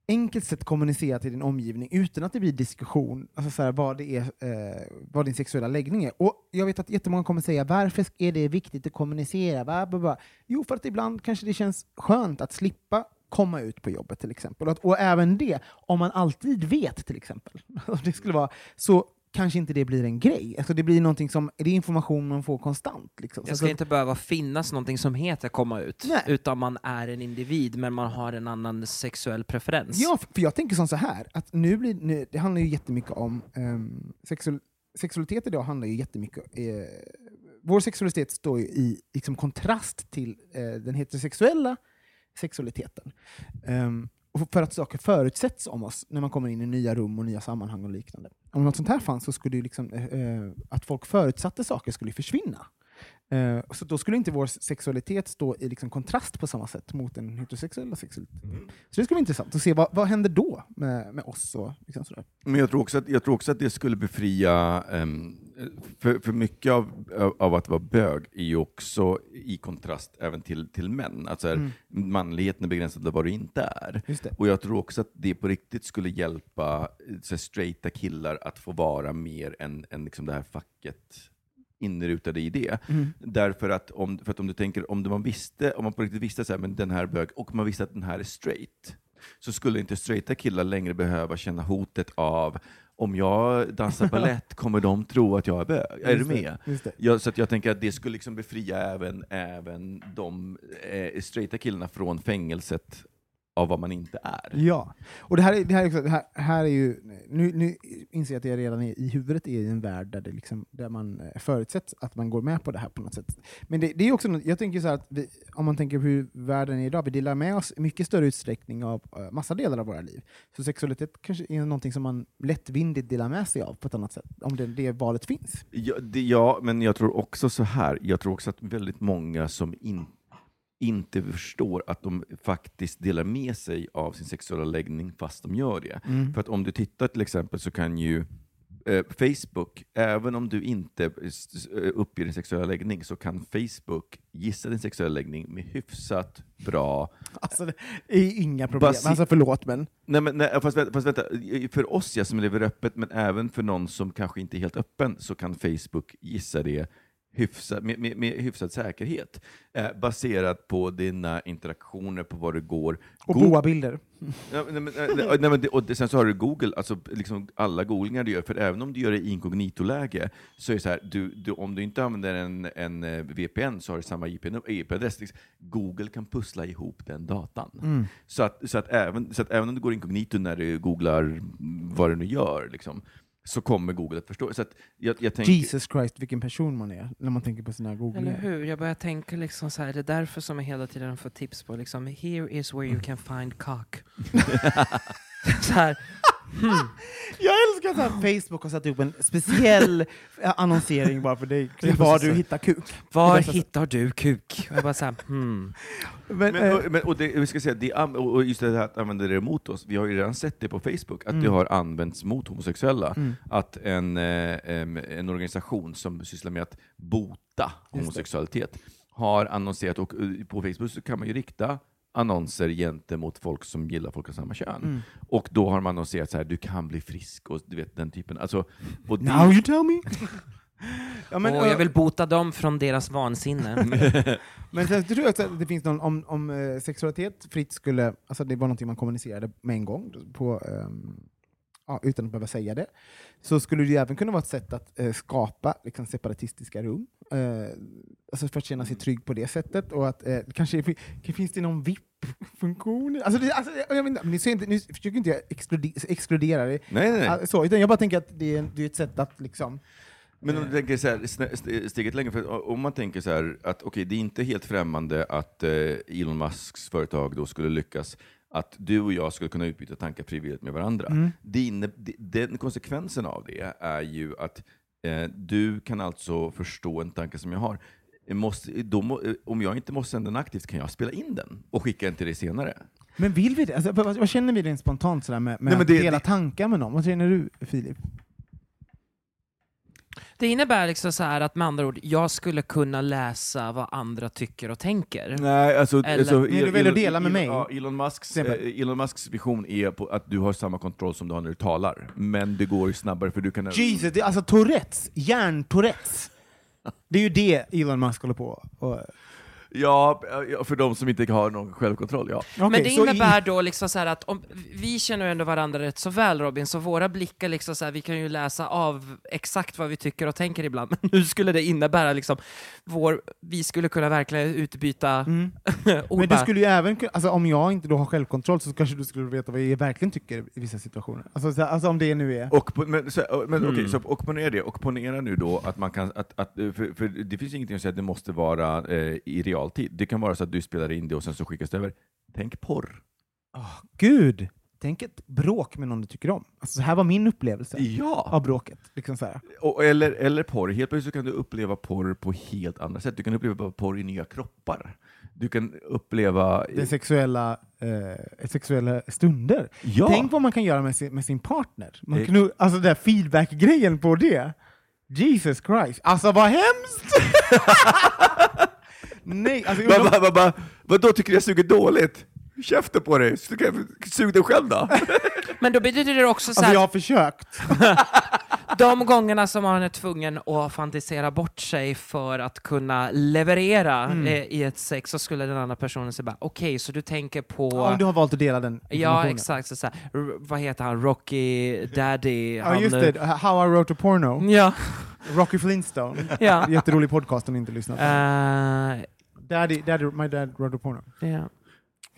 enkelt sätt kommunicera till din omgivning utan att det blir diskussion, alltså så här, vad, det är, eh, vad din sexuella läggning är. Och jag vet att jättemånga kommer säga, varför är det viktigt att kommunicera? Bla, bla, bla. Jo, för att ibland kanske det känns skönt att slippa komma ut på jobbet till exempel. Och, att, och även det, om man alltid vet till exempel, det skulle vara så kanske inte det blir en grej. Alltså det blir någonting som, det är information man får konstant. Liksom. Det ska inte behöva finnas någonting som heter komma ut, Nej. utan man är en individ men man har en annan sexuell preferens. Ja, för jag tänker som så här, att nu blir, nu, det handlar ju jättemycket om um, sexual, sexualitet idag handlar ju jättemycket eh, vår sexualitet står ju i liksom, kontrast till eh, den heterosexuella sexualiteten. Och för att saker förutsätts om oss när man kommer in i nya rum och nya sammanhang och liknande. Om något sånt här fanns så skulle ju liksom, eh, eh att folk förutsatte saker skulle försvinna. Eh, så då skulle inte vår sexualitet stå i liksom kontrast på samma sätt mot den heterosexuella sexualiteten. Så det skulle vara intressant att se vad, vad händer då med, med oss. Och liksom sådär. Men jag tror också att, jag tror också att det skulle befria, ehm, för, för mycket av, av- att vara bög är ju också i kontrast även till, till män. Alltså här, Mm. manligheten är begränsad av vad du inte är. Just det. Och jag tror också att det på riktigt skulle hjälpa eh, så här, straighta killar att få vara mer än, än liksom det här facket inrutade i det. Mm. Därför att om, för att om du tänker, om man visste, om man på riktigt visste så här, men den här är bög, och man visste att den här är straight, så skulle inte straighta killar längre behöva känna hotet av om jag dansar ballett kommer de tro att jag är bög. Är du med? just det. Ja, så jag tänker att det skulle liksom befria även, även de eh, straighta killarna från fängelset av vad man inte är. Ja, och det här, är- det här, är också, det här, här är ju, nu, nu inser jag att jag redan är, i huvudet är i en värld där, det liksom, där man eh, förutsätts att man går med på det här på något sätt. Men det, det är också, något- jag tänker så att vi, om man tänker på hur världen är idag, vi delar med oss i mycket större utsträckning av eh, massa delar av våra liv. Så sexualitet kanske är någonting som man lättvindigt delar med sig av på ett annat sätt, om det, det valet finns. Ja, det, ja, men jag tror också så här. Jag tror också att väldigt många som in, inte förstår att de faktiskt delar med sig av sin sexuella läggning fast de gör det. Mm. För att om du tittar till exempel så kan ju eh, Facebook, även om du inte eh, uppger din sexuella läggning, så kan Facebook gissa din sexuella läggning med hyfsat bra Alltså det är inga problem, Basi- alltså förlåt men... Nej, men, nej, fast, vänta, fast vänta, för oss ja, som lever öppet, men även för någon som kanske inte är helt öppen, så kan Facebook gissa det hyfsat, med, med, med hyfsad säkerhet, eh, baserat på dina interaktioner, på var du går. Och Go- boabilder. Ja, nej, men, nej, nej, men och sen så har du Google, alltså liksom alla googlingar du gör, för även om du gör det i inkognito-läge, så är det så här, du, du, om du inte använder en, en eh, VPN så har du samma IP-adress. Google kan pussla ihop den datan. Mm. Så, att, så, att även, så att även om du går inkognito när du googlar vad du nu gör, liksom, så kommer Google att förstå. Så att jag, jag tänker, Jesus Christ, vilken person man är när man tänker på sina Eller googlingar. hur? Jag börjar tänka liksom så här, det är därför som jag hela tiden får tips på liksom, here is where you can find cock. så här, Jag älskar att Facebook har satt upp en speciell eh, annonsering bara för dig, var du hittar kuk. Var hittar du kuk? Och jag bara så här, hmm. Men, Men, eh, och, men, och det, vi ska säga, det, och just det här att använda det emot oss, vi har ju redan sett det på Facebook, att Mm. det har använts mot homosexuella. Mm. Att en, eh, en organisation som sysslar med att bota homosexualitet har annonserat, och på Facebook så kan man ju rikta annonser gentemot folk som gillar folk av samma kön. Mm. Och då har man annonserat så här, du kan bli frisk, och du vet den typen. Alltså, och det, Now you tell me! ja, men, och jag vill bota dem från deras vansinne. men sen tror jag också att det finns någon, om, om eh, sexualitet fritt skulle, alltså det var någonting man kommunicerade med en gång, på, ehm, ja, utan att behöva säga det, så skulle det även kunna vara ett sätt att eh, skapa liksom, separatistiska rum. Eh, alltså för att känna sig trygg på det sättet. Och att, eh, kanske fi- finns det någon VIP-funktion? Alltså, det, alltså, jag, jag vet inte, men ni ser inte, nu försöker inte jag exkludera, exkludera det, nej, nej, nej. Ah, så, utan jag bara tänker att det är, det är ett sätt att liksom... Men om du tänker så här, steget längre, för om man tänker så här att okej, det är inte helt främmande att eh, Elon Musks företag då skulle lyckas att du och jag skulle kunna utbyta tankar frivilligt med varandra. Mm. Det det, den konsekvensen av det är ju att eh, du kan alltså förstå en tanke som jag har. Måste, då, eh, om jag inte måste sända den aktivt kan jag spela in den och skicka den till dig senare. Men vill vi det? Alltså, vad, vad känner vi rent spontant sådär med, med Nej, men att det- dela det- tankar med någon? Vad känner du, Filip? Det innebär liksom så här att med andra ord, jag skulle kunna läsa vad andra tycker och tänker. Nej, alltså, Eller- alltså Men du väljer att dela med mig. Ja, Elon, Musks, eh, Elon Musks vision är på att du har samma kontroll som du har när du talar, men det går ju snabbare för du kan... Jesus, det är alltså Tourettes, hjärn-Tourettes. Det är ju det Elon Musk håller på och, Ja, för de som inte har någon självkontroll, ja. Okej, Men det så i- innebär då liksom så här att om, vi känner ju ändå varandra rätt så väl Robin, så våra blickar liksom så här, vi kan ju läsa av exakt vad vi tycker och tänker ibland, men nu skulle det innebära liksom vår, vi skulle kunna verkligen utbyta Mm. ord Men du skulle ju även alltså om jag inte då har självkontroll så kanske du skulle veta vad jag verkligen tycker i vissa situationer. Alltså, så, alltså om det nu är... Och, på- men, så, men Mm. så och ponera det, och ponera nu då att man kan, att, att, för, för det finns ingenting att säga att det måste vara eh, i realtid. Det kan vara så att du spelar in det och sen så skickas det över. Tänk porr. Åh, Gud! Tänk ett bråk med någon du tycker om. Alltså, så här var min upplevelse Ja! av bråket. Liksom så här. Och, eller, eller porr. Helt plötsligt kan du uppleva porr på helt andra sätt. Du kan uppleva porr i nya kroppar. Du kan uppleva... Det sexuella, eh, sexuella stunder. Ja! Tänk vad man kan göra med sin, med sin partner. Man kan, alltså den där feedback-grejen på det. Jesus Christ. Alltså vad hemskt! Nej, alltså, Vad va, va, va, vadå, tycker du jag suger dåligt? Käften på dig! Sug, dig själv då! Men då betyder det också så alltså här, jag har försökt. de gångerna som man är tvungen att fantisera bort sig för att kunna leverera Mm. eh, i ett sex så skulle den andra personen säga bara okej, så du tänker på... Om du har valt att dela den Ja, exakt. Så, så här, vad heter han? Rocky Daddy? Ja, han, just eh, det. How I wrote a porno. Ja, Rocky Flintstone. ja. Jätterolig podcast om ni inte lyssnat. Eh, Daddy, daddy, my dad wrote a porno. ja.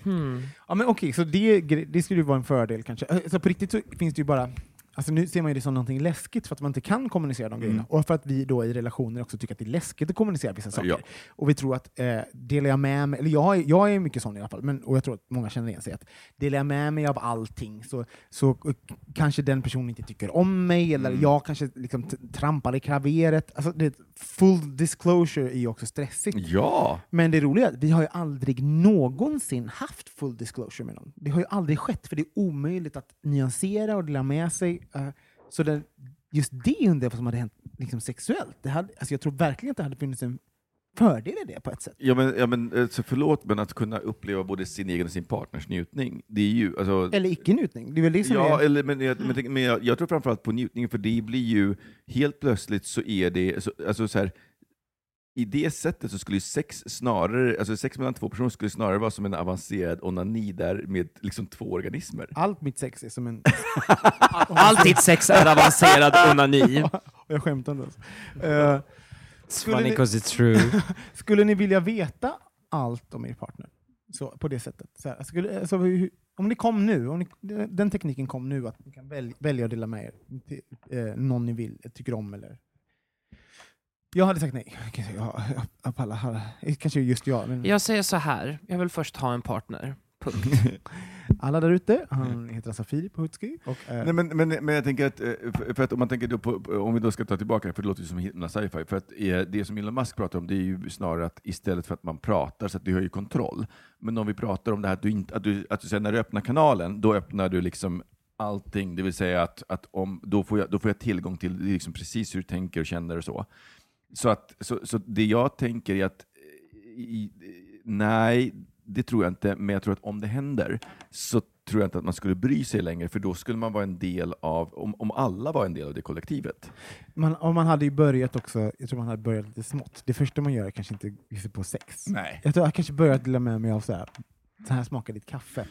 Hmm. Ja men okej, så det, det skulle ju vara en fördel kanske. Så på riktigt så finns det ju bara Alltså nu ser man ju det som någonting läskigt för att man inte kan kommunicera de grejerna. Och för att vi då i relationer också tycker att det är läskigt att kommunicera vissa saker. Ja. Och vi tror att, eh, delar jag med mig, eller jag, är- jag är mycket sån i alla fall, men, och jag tror att många känner igen sig, att delar jag med mig av allting så, så kanske den personen inte tycker om mig, eller jag kanske liksom trampar i klaveret. Alltså, det, full disclosure är ju också stressigt. Ja! Men det roliga är att vi har ju aldrig någonsin haft full disclosure med någon. Det har ju aldrig skett, för det är omöjligt att nyansera och dela med sig. Eh, så det, just det undrar jag vad som hade hänt liksom sexuellt. Det hade, alltså jag tror verkligen att det hade funnits en fördel i det på ett sätt. Ja men, ja, men eh, så förlåt, men att kunna uppleva både sin egen och sin partners njutning, det är ju... Alltså, Eller icke-njutning. Det är väl det som Ja, är... eller, men, jag, men, men jag, jag tror framförallt på njutning, för det blir ju helt plötsligt så är det, så, alltså så här, i det sättet så skulle sex snarare, alltså sex mellan två personer skulle snarare vara som en avancerad onani där med liksom två organismer. Allt mitt sex är som en... Allt ditt sex är avancerad onani. och jag skämtar inte ens. Eh, skulle, Funny ni, it's true. skulle ni vilja veta allt om er partner? Så, på det sättet. Så här, skulle, alltså, hur, om ni kom nu, om ni, den tekniken kom nu, att ni kan väl, välja att dela med er till eh, någon ni vill, tycker om eller... Jag hade sagt nej. Jag, jag, jag pallar. Kanske just jag. Men Jag säger så här, jag vill först ha en partner. Punkt. alla där ute, han heter alltså Filip Hutski. Och, eh, Nej, men, men, men jag tänker att, eh, för, att om man tänker då på, om vi då ska ta tillbaka, för det låter ju som himla sci-fi, för att eh, det som Elon Musk pratar om det är ju snarare att istället för att man pratar så att du har ju kontroll, men om vi pratar om det här att du, inte, att du, att du säger när du öppnar kanalen, då öppnar du liksom allting, det vill säga att, att om, då, får jag, då får jag tillgång till liksom precis hur du tänker och känner och så. Så, att, så, så det jag tänker är att eh, i, nej, det tror jag inte, men jag tror att om det händer så tror jag inte att man skulle bry sig längre, för då skulle man vara en del av, om, om alla var en del av det kollektivet. man, och man hade ju börjat också, jag tror man hade börjat lite smått. Det första man gör är kanske inte sig på sex. Nej. Jag tror jag kanske börjat dela med mig av så här, så här smakar ditt kaffe.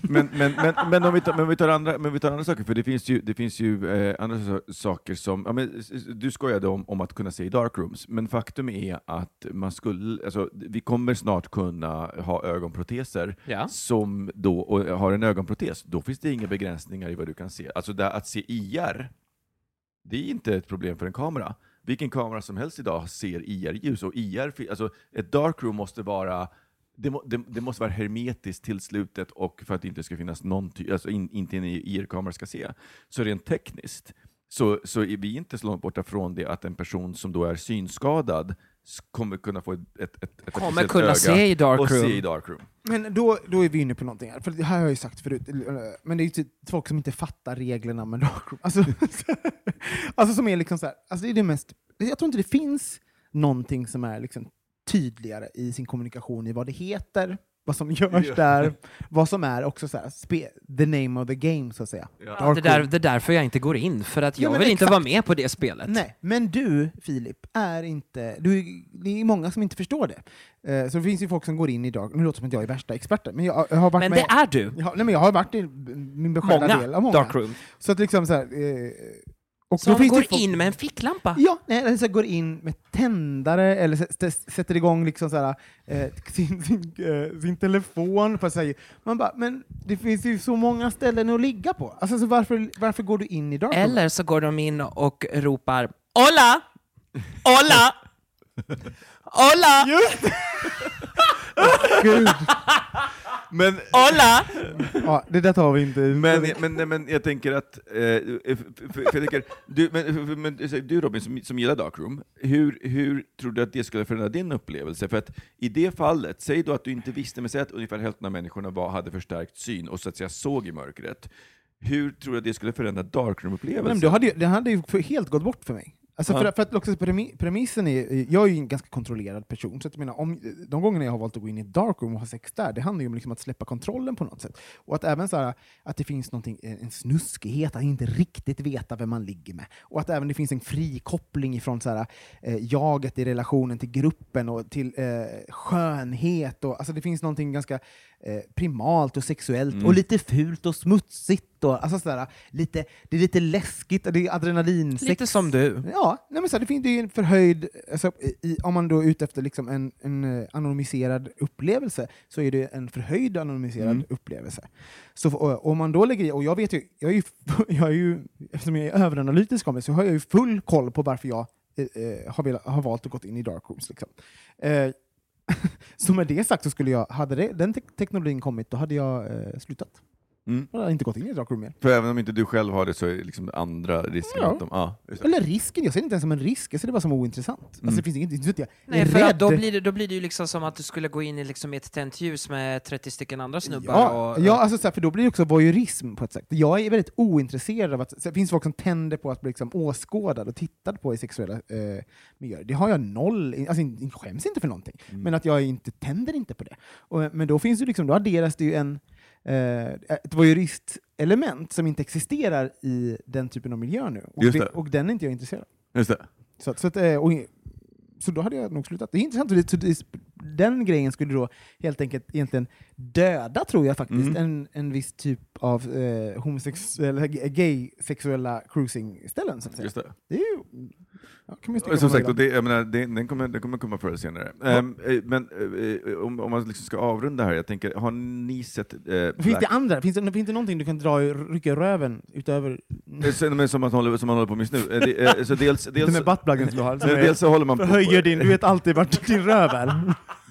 Men, men, men, men, om vi tar, men, vi tar andra, men vi tar andra saker, för det finns ju, det finns ju eh, andra saker som... Ja, men, du skojade om, om att kunna se i darkrooms, men faktum är att man skulle, alltså, vi kommer snart kunna ha ögonproteser Ja. som då, och har en ögonprotes, då finns det inga begränsningar i vad du kan se. Alltså det, att se IR, det är inte ett problem för en kamera. Vilken kamera som helst idag ser IR-ljus, och IR, alltså ett darkroom måste vara det, må, det, det måste vara hermetiskt till slutet och för att det inte ska finnas någon alltså in, inte en IR-kamera ska se. Så rent tekniskt så, så är vi inte så långt borta från det att en person som då är synskadad kommer kunna få ett, ett, ett, Kommer kunna öga se i darkroom. se i darkroom. Men då, då är vi inne på någonting här, för det här har jag ju sagt förut, men det är ju typ folk som inte fattar reglerna med darkroom. Alltså, alltså som är liksom så här, alltså det är det mest, jag tror inte det finns någonting som är liksom tydligare i sin kommunikation i vad det heter, vad som görs Ja. där, vad som är också så här, spe, the name of the game så att säga. Ja, det, där, det är därför jag inte går in, för att Ja, jag men vill inte exakt. vara med på det spelet. Nej, men du Filip, är inte, du, det är många som inte förstår det. Eh, så det finns ju folk som går in idag, nu låter det som att jag är värsta experten, men jag, jag har varit Men med... det är du! Jag nej, men jag har varit i min beskärda Många, del av många. darkroom. Så att liksom så här, eh, och Som går in med en ficklampa. Ja, nej, eller så går in med tändare eller sätter igång liksom så här, eh, sin, sin, eh, sin telefon. För att säga. Man bara, men det finns ju så många ställen att ligga på. Alltså, så varför, varför går du in i darkroom? Eller så går de in och ropar Hola! Hola! Hola! Gud! Men, Hola! Ja, det där tar vi inte. men, men, nej, men jag tänker att, eh, för, för, för jag tänker, du, men, för- men, du Robin som, som gillar darkroom, hur, hur tror du att det skulle förändra din upplevelse? För att i det fallet, säg då att du inte visste, men säg att ungefär hälften av människorna var, hade förstärkt syn och så att säga såg i mörkret. Hur tror du att det skulle förändra men darkroom-upplevelsen? då hade, ju- det hade ju helt gått bort för mig. Alltså för, för att också premi- premissen är, jag är ju en ganska kontrollerad person, så att jag menar, om, de gångerna jag har valt att gå in i ett darkroom och ha sex där, det handlar ju om liksom att släppa kontrollen på något sätt. Och att även så här, att det finns någonting, en snuskighet, att inte riktigt veta vem man ligger med. Och att även det finns en frikoppling ifrån så här, eh, jaget i relationen till gruppen och till eh, skönhet. Och, alltså det finns någonting ganska eh, primalt och sexuellt Mm. och lite fult och smutsigt. Och, alltså sådär, lite, det är lite läskigt, det är adrenalinsex. Lite som du. Ja, nej men så det finns det är ju en förhöjd, alltså, i, om man då är ute efter liksom en, en eh, anonymiserad upplevelse, så är det en förhöjd anonymiserad Mm. upplevelse. Så om man då lägger i, och jag vet ju, jag är ju, jag är ju eftersom jag är överanalytisk av mig, så har jag ju full koll på varför jag eh, eh, har, velat, har valt att gå in i darkrooms. Liksom. Eh, så med det sagt så skulle jag, hade det, den te teknologin kommit, då hade jag eh, slutat. Mm. Jag hade inte gått in i darkroom mer. För även om inte du själv har det så är det liksom andra risker. Ja. Att de, det. Eller risken, jag ser det inte ens som en risk, jag ser det bara som ointressant. Mm. Alltså, det finns inget, inte att jag Nej, är för rädd. då, blir det, då blir det ju liksom som att du skulle gå in i liksom ett tänt ljus med 30 stycken andra snubbar. Ja, och, ja alltså, för då blir det också voyeurism på ett sätt. Jag är väldigt ointresserad av att... Det finns folk som tänder på att bli liksom åskådad och tittad på i sexuella eh, miljöer. Det har jag noll, alltså jag skäms inte för någonting. Mm. Men att jag inte tänder inte på det. Och, men då finns det liksom, då adderas det ju en, ett voyeuristisk-element som inte existerar i den typen av miljö nu. Och, det, och den är inte jag intresserad av. Just det. Så, att- så, att, eh, och, så då hade jag nog slutat. Det är intressant, och det, så det, den grejen skulle då helt enkelt egentligen döda, tror jag faktiskt, Mm. en, en viss typ av eh, homosexuella, gay-sexuella cruising-ställen. Så att säga. Just det. Det är ju... Ja, kan Som sagt, och det, jag menar, det, den, kommer, den kommer komma förr eller senare. Ehm, eh, men eh, om, man liksom ska avrunda här, jag tänker, har ni sett eh, Finns Black- det andra? Finns det, finns det någonting du kan dra i, rycka röven utöver... Sen- som, man håller, som man håller på med just nu? Det, så dels, Det dels, med buttpluggen som du har. dels så håller man på... Förhöjer din, du vet alltid vart din röv är.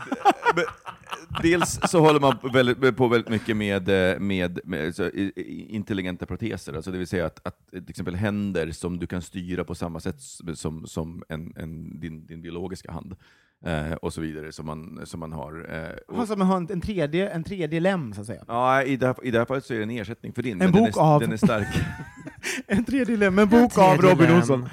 Dels så håller man på väldigt, på väldigt mycket med, eh, med, med så, intelligenta proteser, alltså det vill säga att, att till exempel händer som du kan styra på samma sätt som, som en, en, din, din biologiska hand. Eh, och så vidare, som man, som man har. Eh, och, Alltså man har en, en, tredje, en tredje lem, så att säga. ja, i, det här, I det här fallet så är det en ersättning för din, En men bok den, är, av- den är stark. En tredje lem, en bok av tredje Robin. Olsson.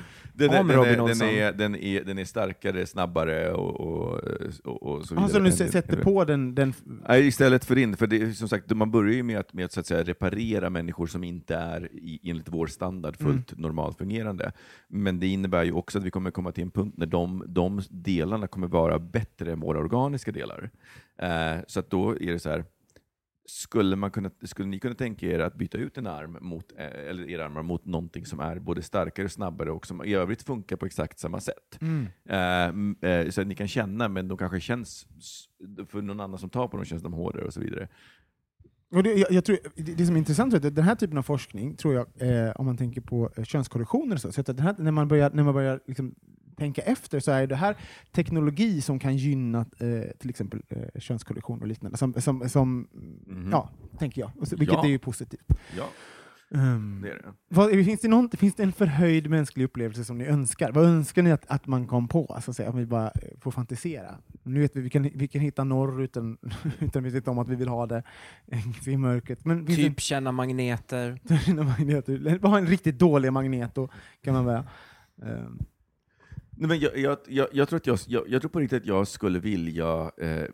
Den Om den, Robin är, den, Olsson. är, den, är, den är starkare, snabbare och, och, och, och så vidare. Alltså din- sätter på den, den Nej, istället för din, för det, som sagt, man börjar ju med att, med att, så att säga, reparera människor som inte är i, enligt vår standard fullt normalt fungerande. Men det innebär ju också att vi kommer komma till en punkt när de, de delarna kommer vara bättre än våra organiska delar. Eh, så att då är det så här, skulle, man kunna, skulle ni kunna tänka er att byta ut en arm mot, eh, eller era armar mot någonting som är både starkare och snabbare och som i övrigt funkar på exakt samma sätt? Eh, m- eh, så att ni kan känna, men de kanske känns, för någon annan som tar på dem känns de hårdare och så vidare. Och det, jag, jag tror, det, det som är intressant är att den här typen av forskning, tror jag, eh, om man tänker på eh, könskorrektioner så, så att här, när man börjar, när man börjar liksom tänka efter så är det här teknologi som kan gynna eh, till exempel eh, könskorrektion och liknande, som, som, som Mhm. ja, tänker jag, så, vilket Ja. är ju positivt. Ja, Um, det är det. vad, finns, det någon, finns det en förhöjd mänsklig upplevelse som ni önskar? Vad önskar ni att, att man kom på, så att säga, om vi bara eh, får fantisera? Nu vet vi, vi kan, vi kan hitta norr utan, utan vi vet om att vi vill ha det i mörkret. Men finns det Typ känna magneter. dina magneter. Bara en riktigt dålig magnet då, kan man säga. Ehm, Nej, men jag, jag, jag, jag, tror att jag, jag, jag tror på riktigt att jag skulle vilja eh,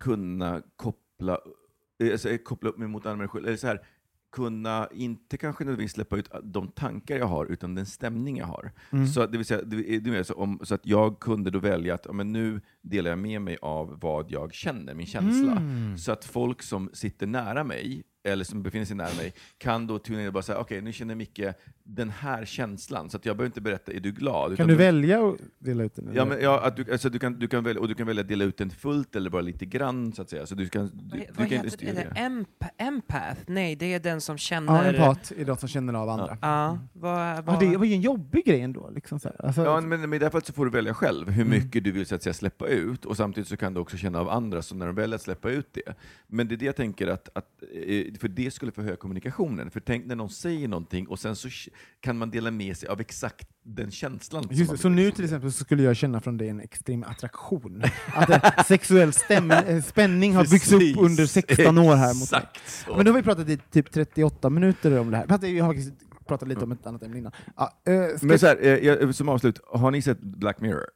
kunna koppla, alltså, koppla upp mig mot andra människor. Eller så här, kunna, inte kanske nödvändigtvis släppa ut de tankar jag har, utan den stämning jag har. Mm. Så, det vill säga, det, det så, om, så att jag kunde då välja att men nu delar jag med mig av vad jag känner, min känsla. Mm. Så att folk som sitter nära mig, eller som befinner sig nära mig, kan då tuna in och bara säga okej, nu känner Micke den här känslan, så att jag behöver inte berätta, är du glad? Kan Utan du då- välja att dela ut den? Ja, eller? men, ja att du, alltså, du, kan, du, kan välja, och du kan välja att dela ut den fullt eller bara lite grann, så att säga. Så du kan, du, Vad, du vad kan inte heter styra det? Emp empath? Nej, det är den som ja, känner... empat är de som känner av andra. Ja, vad, Ja, vad, det var ju en jobbig grej ändå. Liksom så här. Alltså, Ja, men, men i det här fallet så får du välja själv hur Mm. mycket du vill så att säga, släppa ut, och samtidigt så kan du också känna av andra, så när de väljer att släppa ut det. Men det är det jag tänker att, att eh, för det skulle förhöja kommunikationen. För tänk när någon säger någonting och sen så kan man dela med sig av exakt den känslan. Just man det, så nu liksom. till exempel så skulle jag känna från dig en extrem attraktion. Att en sexuell stäm, eh, spänning har byggts upp under 16 år här mot så. Men då har vi pratat i typ 38 minuter om det här. Fast jag har pratade lite om ett annat ämne innan. Ja, eh, ska- Men så här, eh, jag- som avslut, har ni sett Black Mirror?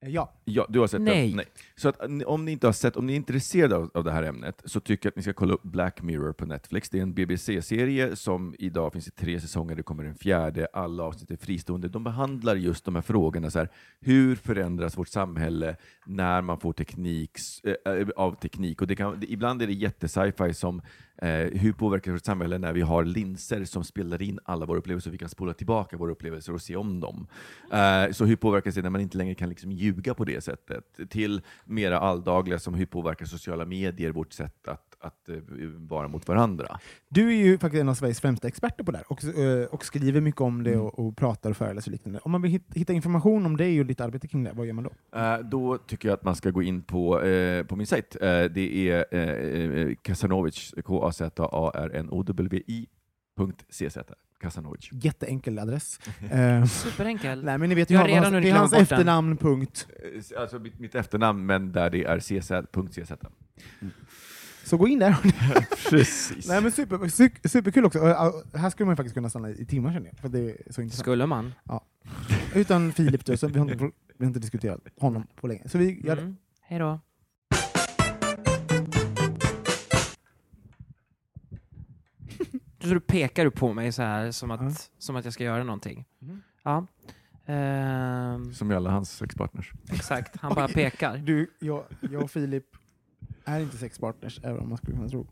ja. Ja, du har sett Nej. den? Nej. Så att, om ni inte har sett, om ni är intresserade av, av det här ämnet, så tycker jag att ni ska kolla upp Black Mirror på Netflix. Det är en BBC-serie som idag finns i tre säsonger, det kommer en fjärde, alla avsnitt är fristående. De behandlar just de här frågorna, så här, hur förändras vårt samhälle när man får teknik, eh, eh, av teknik? Och det kan, det, ibland är det jätte-sci-fi som eh, hur påverkar vårt samhälle när vi har linser som spelar in alla våra upplevelser vi kan spola tillbaka våra upplevelser och se om dem? Eh, så hur påverkas det när man inte längre kan liksom ljuga på det sättet? Till mera alldagliga som hur påverkar sociala medier vårt sätt att, att eh, vara mot varandra? Du är ju faktiskt en av Sveriges främsta experter på det här och, eh, och skriver mycket om det och, och pratar och föreläser och liknande. Om man vill hit- hitta information om det och ditt arbete kring det, vad gör man då? Eh, då tycker jag att man ska gå in på, eh, på min sajt. Eh, det är eh, Kasanovic, K-A-Z-A-A-R-N-O-W-I.cz. Kasanovic. Jätteenkel adress. Eh, Superenkel. nej, men ni vet Jag har redan det är hans efternamn, punkt. Eh, Alltså mitt, mitt efternamn, men där det är cz.cz. Så gå in där. Precis. nej, men super, su- superkul också. Här skulle man ju faktiskt kunna stanna i timmar känner jag, för det är så intressant. Skulle man? Utan Filip då, så vi har, inte, vi har inte diskuterat honom på länge. Så vi gör det. Mm. Hej då. Så du pekar du på mig så här som att, Ja. som att jag ska göra någonting? Mhm. Ja. Ehm, Som alla hans sexpartners. exakt, han bara pekar. Du, jag, jag och Filip är inte sexpartners, även om man skulle kunna tro.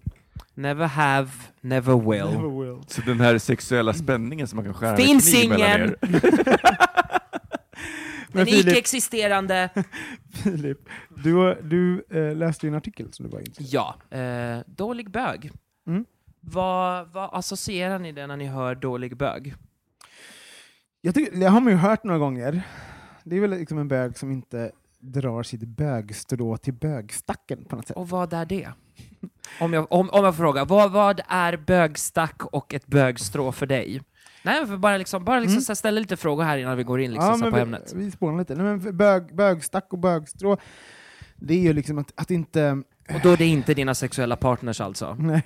Never have, never will. Never will. Så den här sexuella spänningen som man kan skära Finns ingen! er. Den icke-existerande. Filip, du, du eh, läste ju en artikel som du var intresserad Ja, eh, dålig bög. Mm. Vad, vad associerar ni det när ni hör dålig bög? Jag tycker, det har man ju hört några gånger. Det är väl liksom en bög som inte drar sitt bögstrå till bögstacken på något sätt. Och vad är det? Om jag, om, om jag frågar, vad, vad är bögstack och ett bögstrå för dig? Nej, för bara, liksom, bara liksom Mm. så ställa lite frågor här innan vi går in liksom, så här på vi, ämnet. vi spånar lite. Nej, men bög, bögstack och bögstrå, det är ju liksom att, att inte... Och då är det inte dina sexuella partners alltså? Nej,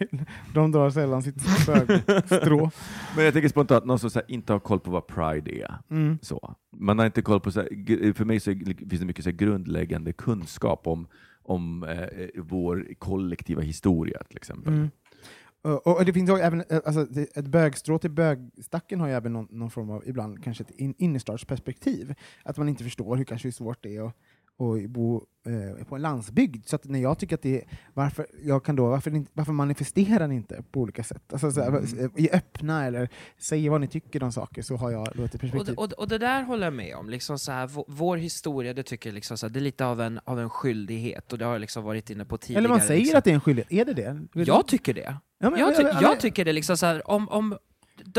de drar sällan sitt bögstrå. Men jag tänker spontant, någon som så här, inte har koll på vad pride är. Mm. Så. Man har inte koll på, så här, för mig så finns det mycket så här, grundläggande kunskap om, om eh, vår kollektiva historia till exempel. Mm. Och, och det finns ju även, eh, alltså, ett bögstrå till bögstacken har ju även någon, någon form av, ibland kanske ett in, innerstadsperspektiv. Att man inte förstår hur kanske svårt det är att, att bo eh, på en landsbygd. Så att när jag tycker att det är, varför, jag kan då, varför, varför manifesterar ni inte på olika sätt? Alltså, så här, Mm. I öppna, eller säger vad ni tycker om saker, så har jag då ett Och, perspektiv. och, och det där håller jag med om. Liksom så här, vår, vår historia, det tycker jag liksom så här, det är lite av en, av en skyldighet, och det har jag liksom varit inne på tidigare. eller man säger liksom. att det är en skyldighet, är det det? Jag tycker det. Ja, men- jag, ty jag tycker det liksom så här, om, om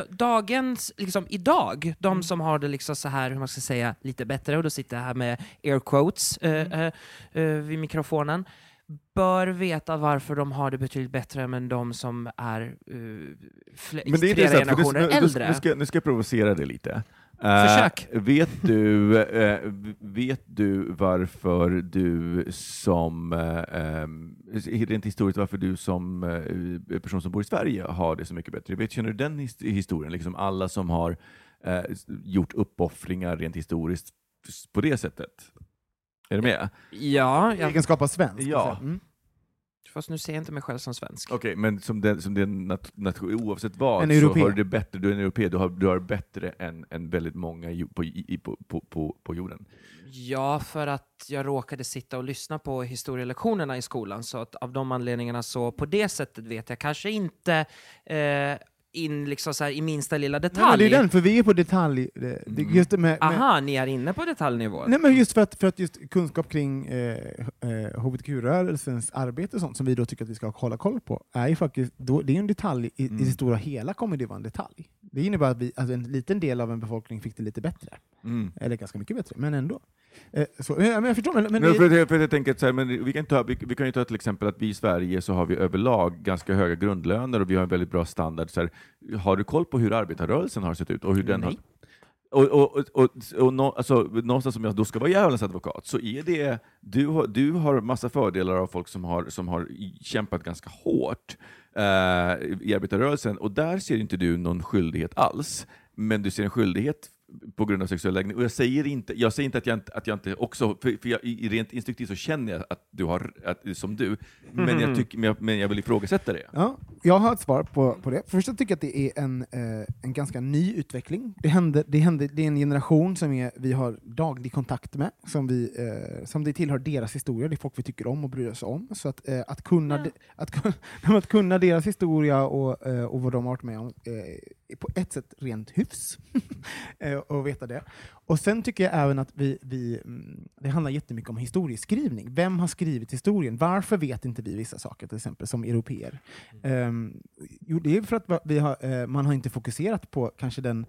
dagens, liksom idag, de Mm. som har det liksom så här, hur man ska säga, lite bättre, och då sitter jag här med air quotes eh, Mm. eh, eh, vid mikrofonen, bör veta varför de har det betydligt bättre än de som är uh, fl- Men det är flera generationer nu, nu, äldre. nu, ska, nu ska jag provocera dig lite. Eh, Försök. vet, du, eh, vet du varför du som, uh, rent historiskt, varför du som eh, person som bor i Sverige har det så mycket bättre? Vet, känner du den his- historien? Liksom alla som har eh, gjort uppoffringar rent historiskt på det sättet? Är du med? Ja, jag, egenskap av svensk. Ja. så. Mm. Fast nu ser jag inte mig själv som svensk. Okej, men som den, som den nat, nation, oavsett vad, En så europé. har du det bättre, du är en europé, du har, du har bättre än, än väldigt många ju- på, i, på, på, på, på jorden. Ja, för att jag råkade sitta och lyssna på historielektionerna i skolan, så att av de anledningarna så på det sättet vet jag kanske inte eh, in liksom så i minsta lilla detalj. men det är den, för vi är på detalj... Det, det, just med, med, Aha, ni är inne på detaljnivå? Nej, men just för att, för att just kunskap kring eh, eh, hbtq-rörelsens arbete och sånt, som vi då tycker att vi ska hålla koll på, är ju faktiskt, då, det är en detalj, i, i det stora hela kommer det vara en detalj. Det innebär att vi, alltså en liten del av en befolkning fick det lite bättre. Eller ganska mycket bättre, men ändå. Eh, så, men jag förstår, men, men det, för, för att jag tänker så här, men vi, kan ta, vi, vi kan ju ta till exempel att vi i Sverige så har vi överlag ganska höga grundlöner och vi har en väldigt bra standard. Så här, har du koll på hur arbetarrörelsen har sett ut? Och hur den har, Nej. och, och, och, och, och nå, alltså, någonstans som jag då ska vara djävulens advokat, så är det, du har, du har massa fördelar av folk som har, som har kämpat ganska hårt eh, i arbetarrörelsen och där ser inte du någon skyldighet alls, men du ser en skyldighet på grund av sexuell läggning. Och jag säger inte, jag säger inte att jag inte, att jag inte också, för, för jag, i, rent instinktivt så känner jag att du har, att, som du, men, jag tycker, men, jag, men jag vill ifrågasätta det. Ja, jag har ett svar på, på det. Först jag tycker att det är en, eh, en ganska ny utveckling. Det, händer, det, händer, det är en generation som är, vi har daglig kontakt med, som, vi, eh, som det tillhör deras historia, det är folk vi tycker om och bryr oss om. Så att, eh, att, kunna, de, att, att kunna deras historia och, eh, och vad de har varit med om eh, på ett sätt rent hyfs. eh, och veta det. Och sen tycker jag även att vi, vi, mm, det handlar jättemycket om historieskrivning. Vem har skrivit historien? Varför vet inte vi vissa saker, till exempel, som europeer? Um, jo, det är för att vi har, eh, man har inte fokuserat på kanske den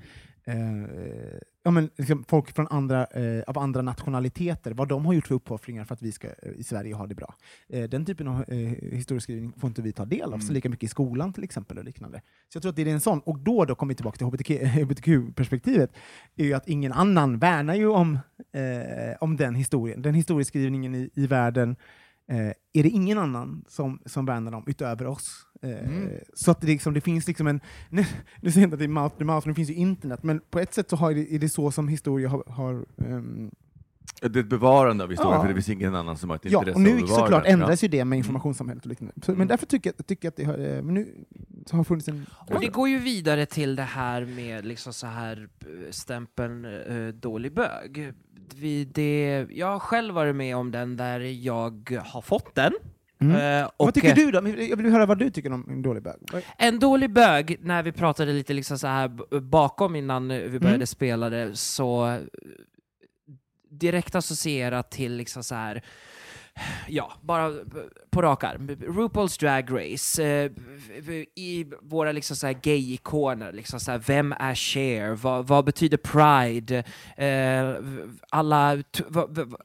ja, men, liksom, folk från andra, eh, av andra nationaliteter, vad de har gjort för uppoffringar för att vi ska eh, i Sverige ha det bra. Eh, den typen av eh, historieskrivning får inte vi ta del av, så lika mycket i skolan till exempel. och liknande. Så jag tror att det är en sån, och då, då kommer vi tillbaka till HBTQ hbtq-perspektivet, är ju att ingen annan värnar ju om, eh, om den historien. Den historieskrivningen i, i världen eh, är det ingen annan som, som värnar om utöver oss. Eh, Så att det, liksom, det finns liksom en... Nu, nu säger jag inte att det är mouth to mouth, för det finns ju internet, men på ett sätt så har det, är det så som historia har... har ehm, Det är ett bevarande av historien, Ja. för det finns ingen annan som har ett ja, intresse och nu av att bevara såklart den. ändras ju det med informationssamhället och liknande. Så, Men därför tycker jag, tycker jag att det har, eh, nu så har funnits en... Och det går ju vidare till det här med liksom så här eh, stämpeln eh, dålig bög. Vi, det, jag har själv varit med om den där jag har fått den. Mm. Och, vad tycker eh, du då? Jag vill höra vad du tycker om en dålig bög. En dålig bög, när vi pratade lite liksom så här bakom innan vi började Mm. spela det, så eh, direkt associerat till liksom så här Ja, bara på rak arm. RuPaul's Drag Race, eh, i våra liksom så här gay-ikoner, liksom så här, vem är Cher? Vad, vad betyder Pride? Eh, alla,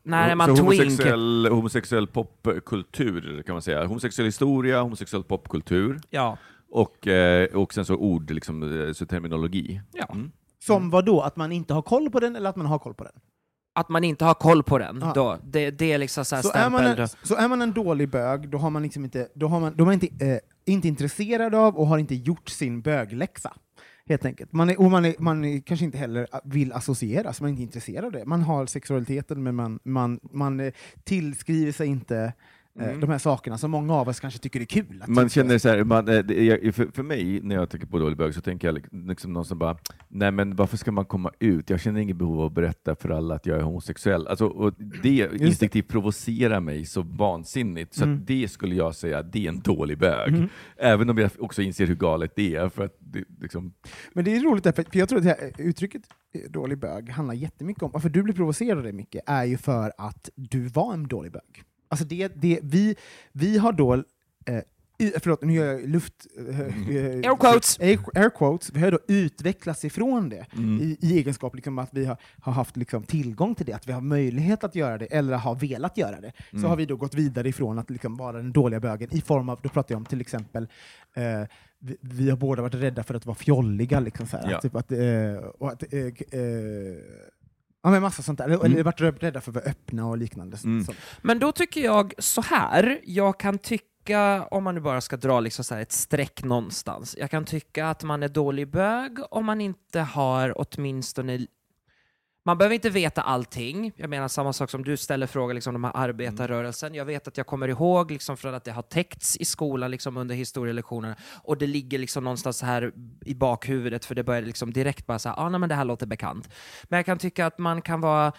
när är man så twink? homosexuell, homosexuell popkultur kan man säga. Homosexuell historia, homosexuell popkultur Ja. och, eh, och sen så ord, liksom, så terminologi. Ja. Mm. Som vad då? Att man inte har koll på den eller att man har koll på den? Att man inte har koll på den, Ja. då. Det, det är liksom så Så är, man en, så är man en dålig bög, då har man liksom inte, då har man, då är man inte, eh, inte intresserad av och har inte gjort sin bögläxa. Helt enkelt. Man är, och man, är, man är, kanske inte heller vill associeras, man är inte intresserad av det. Man har sexualiteten, men man, man, man eh, tillskriver sig inte eh, de här sakerna som många av oss kanske tycker är kul. Man känner så här, man, eh, det- för, för mig, när jag tänker på dålig bög, så tänker jag liksom någon som bara, nej men varför ska man komma ut? Jag känner inget behov av att berätta för alla att jag är homosexuell. Alltså, och det instinktivt provocerar mig så vansinnigt, så Mm. det skulle jag säga, det är en dålig bög. Även om jag också inser hur galet det är. För att det, liksom, Men det är roligt, därför, för jag tror att det här uttrycket eh, dålig bög handlar jättemycket om, varför du blir provocerad det Micke, är ju för att du var en dålig bög. Alltså det, det, vi, vi har då, eh, förlåt nu gör jag luft... eh, eh, Air quotes. Air, air quotes. Vi har då utvecklats ifrån det Mm. i, i egenskap liksom att vi har, har haft liksom tillgång till det, att vi har möjlighet att göra det, eller har velat göra det. Mm. Så har vi då gått vidare ifrån att liksom vara den dåliga bögen i form av, då pratar jag om till exempel eh, vi, vi har båda varit rädda för att vara fjolliga. Liksom, så här, Ja. typ att, eh, och att, eh, eh, ja, men massa sånt där. Mm. eller varit rädda för att vara öppna och liknande. Mm. Men då tycker jag så här, jag kan tycka, om man nu bara ska dra liksom så här ett streck någonstans, jag kan tycka att man är dålig bög om man inte har åtminstone man behöver inte veta allting. Jag menar samma sak som du ställer frågor liksom, om de här arbetarrörelsen. Jag vet att jag kommer ihåg liksom, från att det har täckts i skolan liksom, under historielektionerna och det ligger liksom någonstans så här i bakhuvudet för det börjar liksom direkt bara säga, ah, nej men det här låter bekant. Men jag kan tycka att man kan vara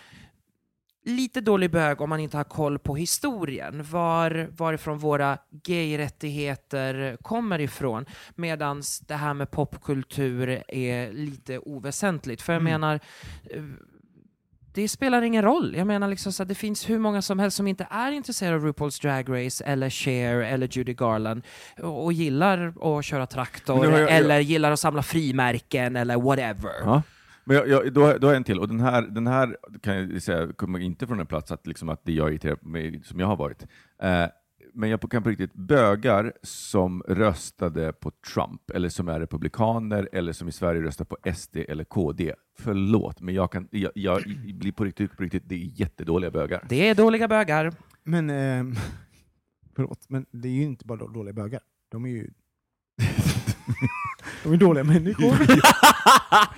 lite dålig bög om man inte har koll på historien, var, varifrån våra gay-rättigheter kommer ifrån, medan det här med popkultur är lite oväsentligt. För jag menar, eh, det spelar ingen roll. Jag menar liksom så att det finns hur många som helst som inte är intresserade av RuPaul's Drag Race eller Cher eller Judy Garland och, och gillar att köra traktor jag- jag- eller gillar att samla frimärken eller whatever. Ja. Men jag, jag, då, då har jag en till, och den här, den här kan jag säga kommer inte från en plats att, liksom, att det jag irriterar mig som jag har varit. Eh, men jag kan på riktigt, bögar som röstade på Trump, eller som är republikaner, eller som i Sverige röstar på SD eller KD. Förlåt, men jag, kan, jag, jag blir på riktigt, på riktigt, det är jättedåliga bögar. Det är dåliga bögar. Men, ehm, förlåt, men det är ju inte bara då- dåliga bögar. De är ju De är dåliga människor.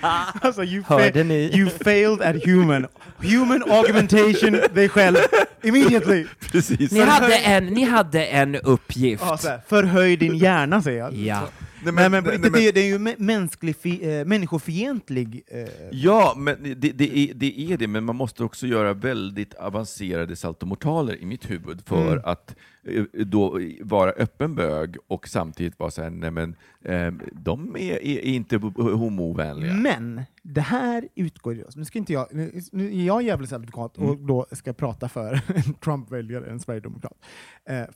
alltså, you, Hörde ni? you failed at human. Human augmentation, dig själv. Immediately. Precis. Ni hade en, ni hade en uppgift. Ja, så här, förhöj din hjärna, säger jag. Ja. Nej, Nej, men, nej, men- det, är, det är ju mä- mänsklig, fi, eh, människofientlig. Eh, Ja, men det, det, är, det är det, men man måste också göra väldigt avancerade saltomortaler i mitt huvud för Mm. att eh, då vara öppen bög och samtidigt vara såhär, nej men eh, de är, är, inte homovänliga. Men det här utgår ju... Nu ska inte jag... Nu, nu är jag djävulens advokat och Mm. då ska prata för en Trump-väljare, en sverigedemokrat.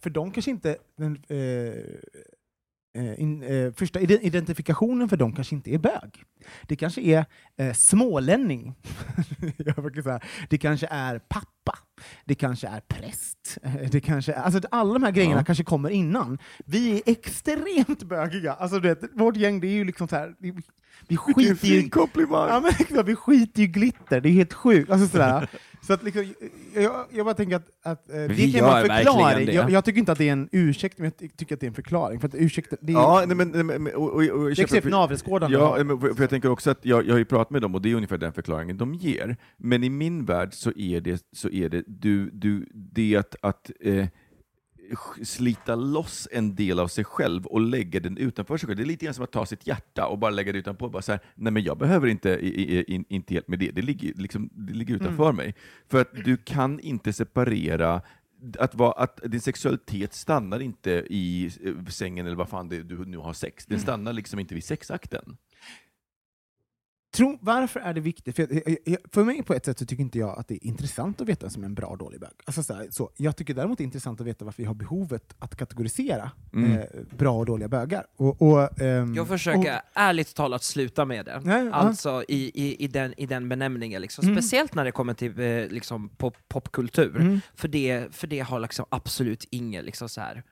För de kanske inte... Den, in, eh, första ide- identifikationen för dem kanske inte är bög. Det kanske är eh, smålänning. Det kanske är pappa. Det kanske är präst. Eh, Det kanske är, alltså, alla de här grejerna Ja. kanske kommer innan. Vi är extremt bögiga. Alltså, du vet, vårt gäng det är ju liksom så här... Vi, vi skiter ju! Ja, men vi skiter ju glitter, det är helt sjukt. Alltså, sådär. Så att, liksom, jag, jag bara tänker att, att eh, det kan vara en förklaring. Jag, jag tycker inte att det är en ursäkt, men jag ty- tycker att det är en förklaring. För att ursäkta, det är, Ja, nej, men, nej, men, och, och, och, jag det är köper- extremt navelskådande. Ja, men för för jag tänker också att jag, jag har ju pratat med dem och det är ungefär den förklaringen de ger. Men i min värld så är det, så är det, du, du, det att, att eh, slita loss en del av sig själv och lägga den utanför sig själv. Det är lite grann som att ta sitt hjärta och bara lägga det utanpå. Bara så här, nej men jag behöver inte, i, i, in, inte hjälp med det, det ligger, liksom, det ligger utanför mig. För att du kan inte separera att, vara, att din sexualitet stannar inte i eh, sängen eller vad fan det du nu har sex. Den stannar liksom inte vid sexakten. Tro, varför är det viktigt? För, jag, jag, för mig på ett sätt så tycker inte jag att det är intressant att veta vem som är en bra och dålig bög. Alltså, så här, så, jag tycker däremot det är intressant att veta varför vi har behovet att kategorisera Mm. eh, bra och dåliga bögar. Och, och, ehm, Jag försöker ärligt talat sluta med det. Nej, alltså i, i, i, den, i den benämningen. Liksom. Mm. Speciellt när det kommer till eh, liksom, pop, popkultur. Mm. För, det, för det har liksom absolut inget liksom, så här.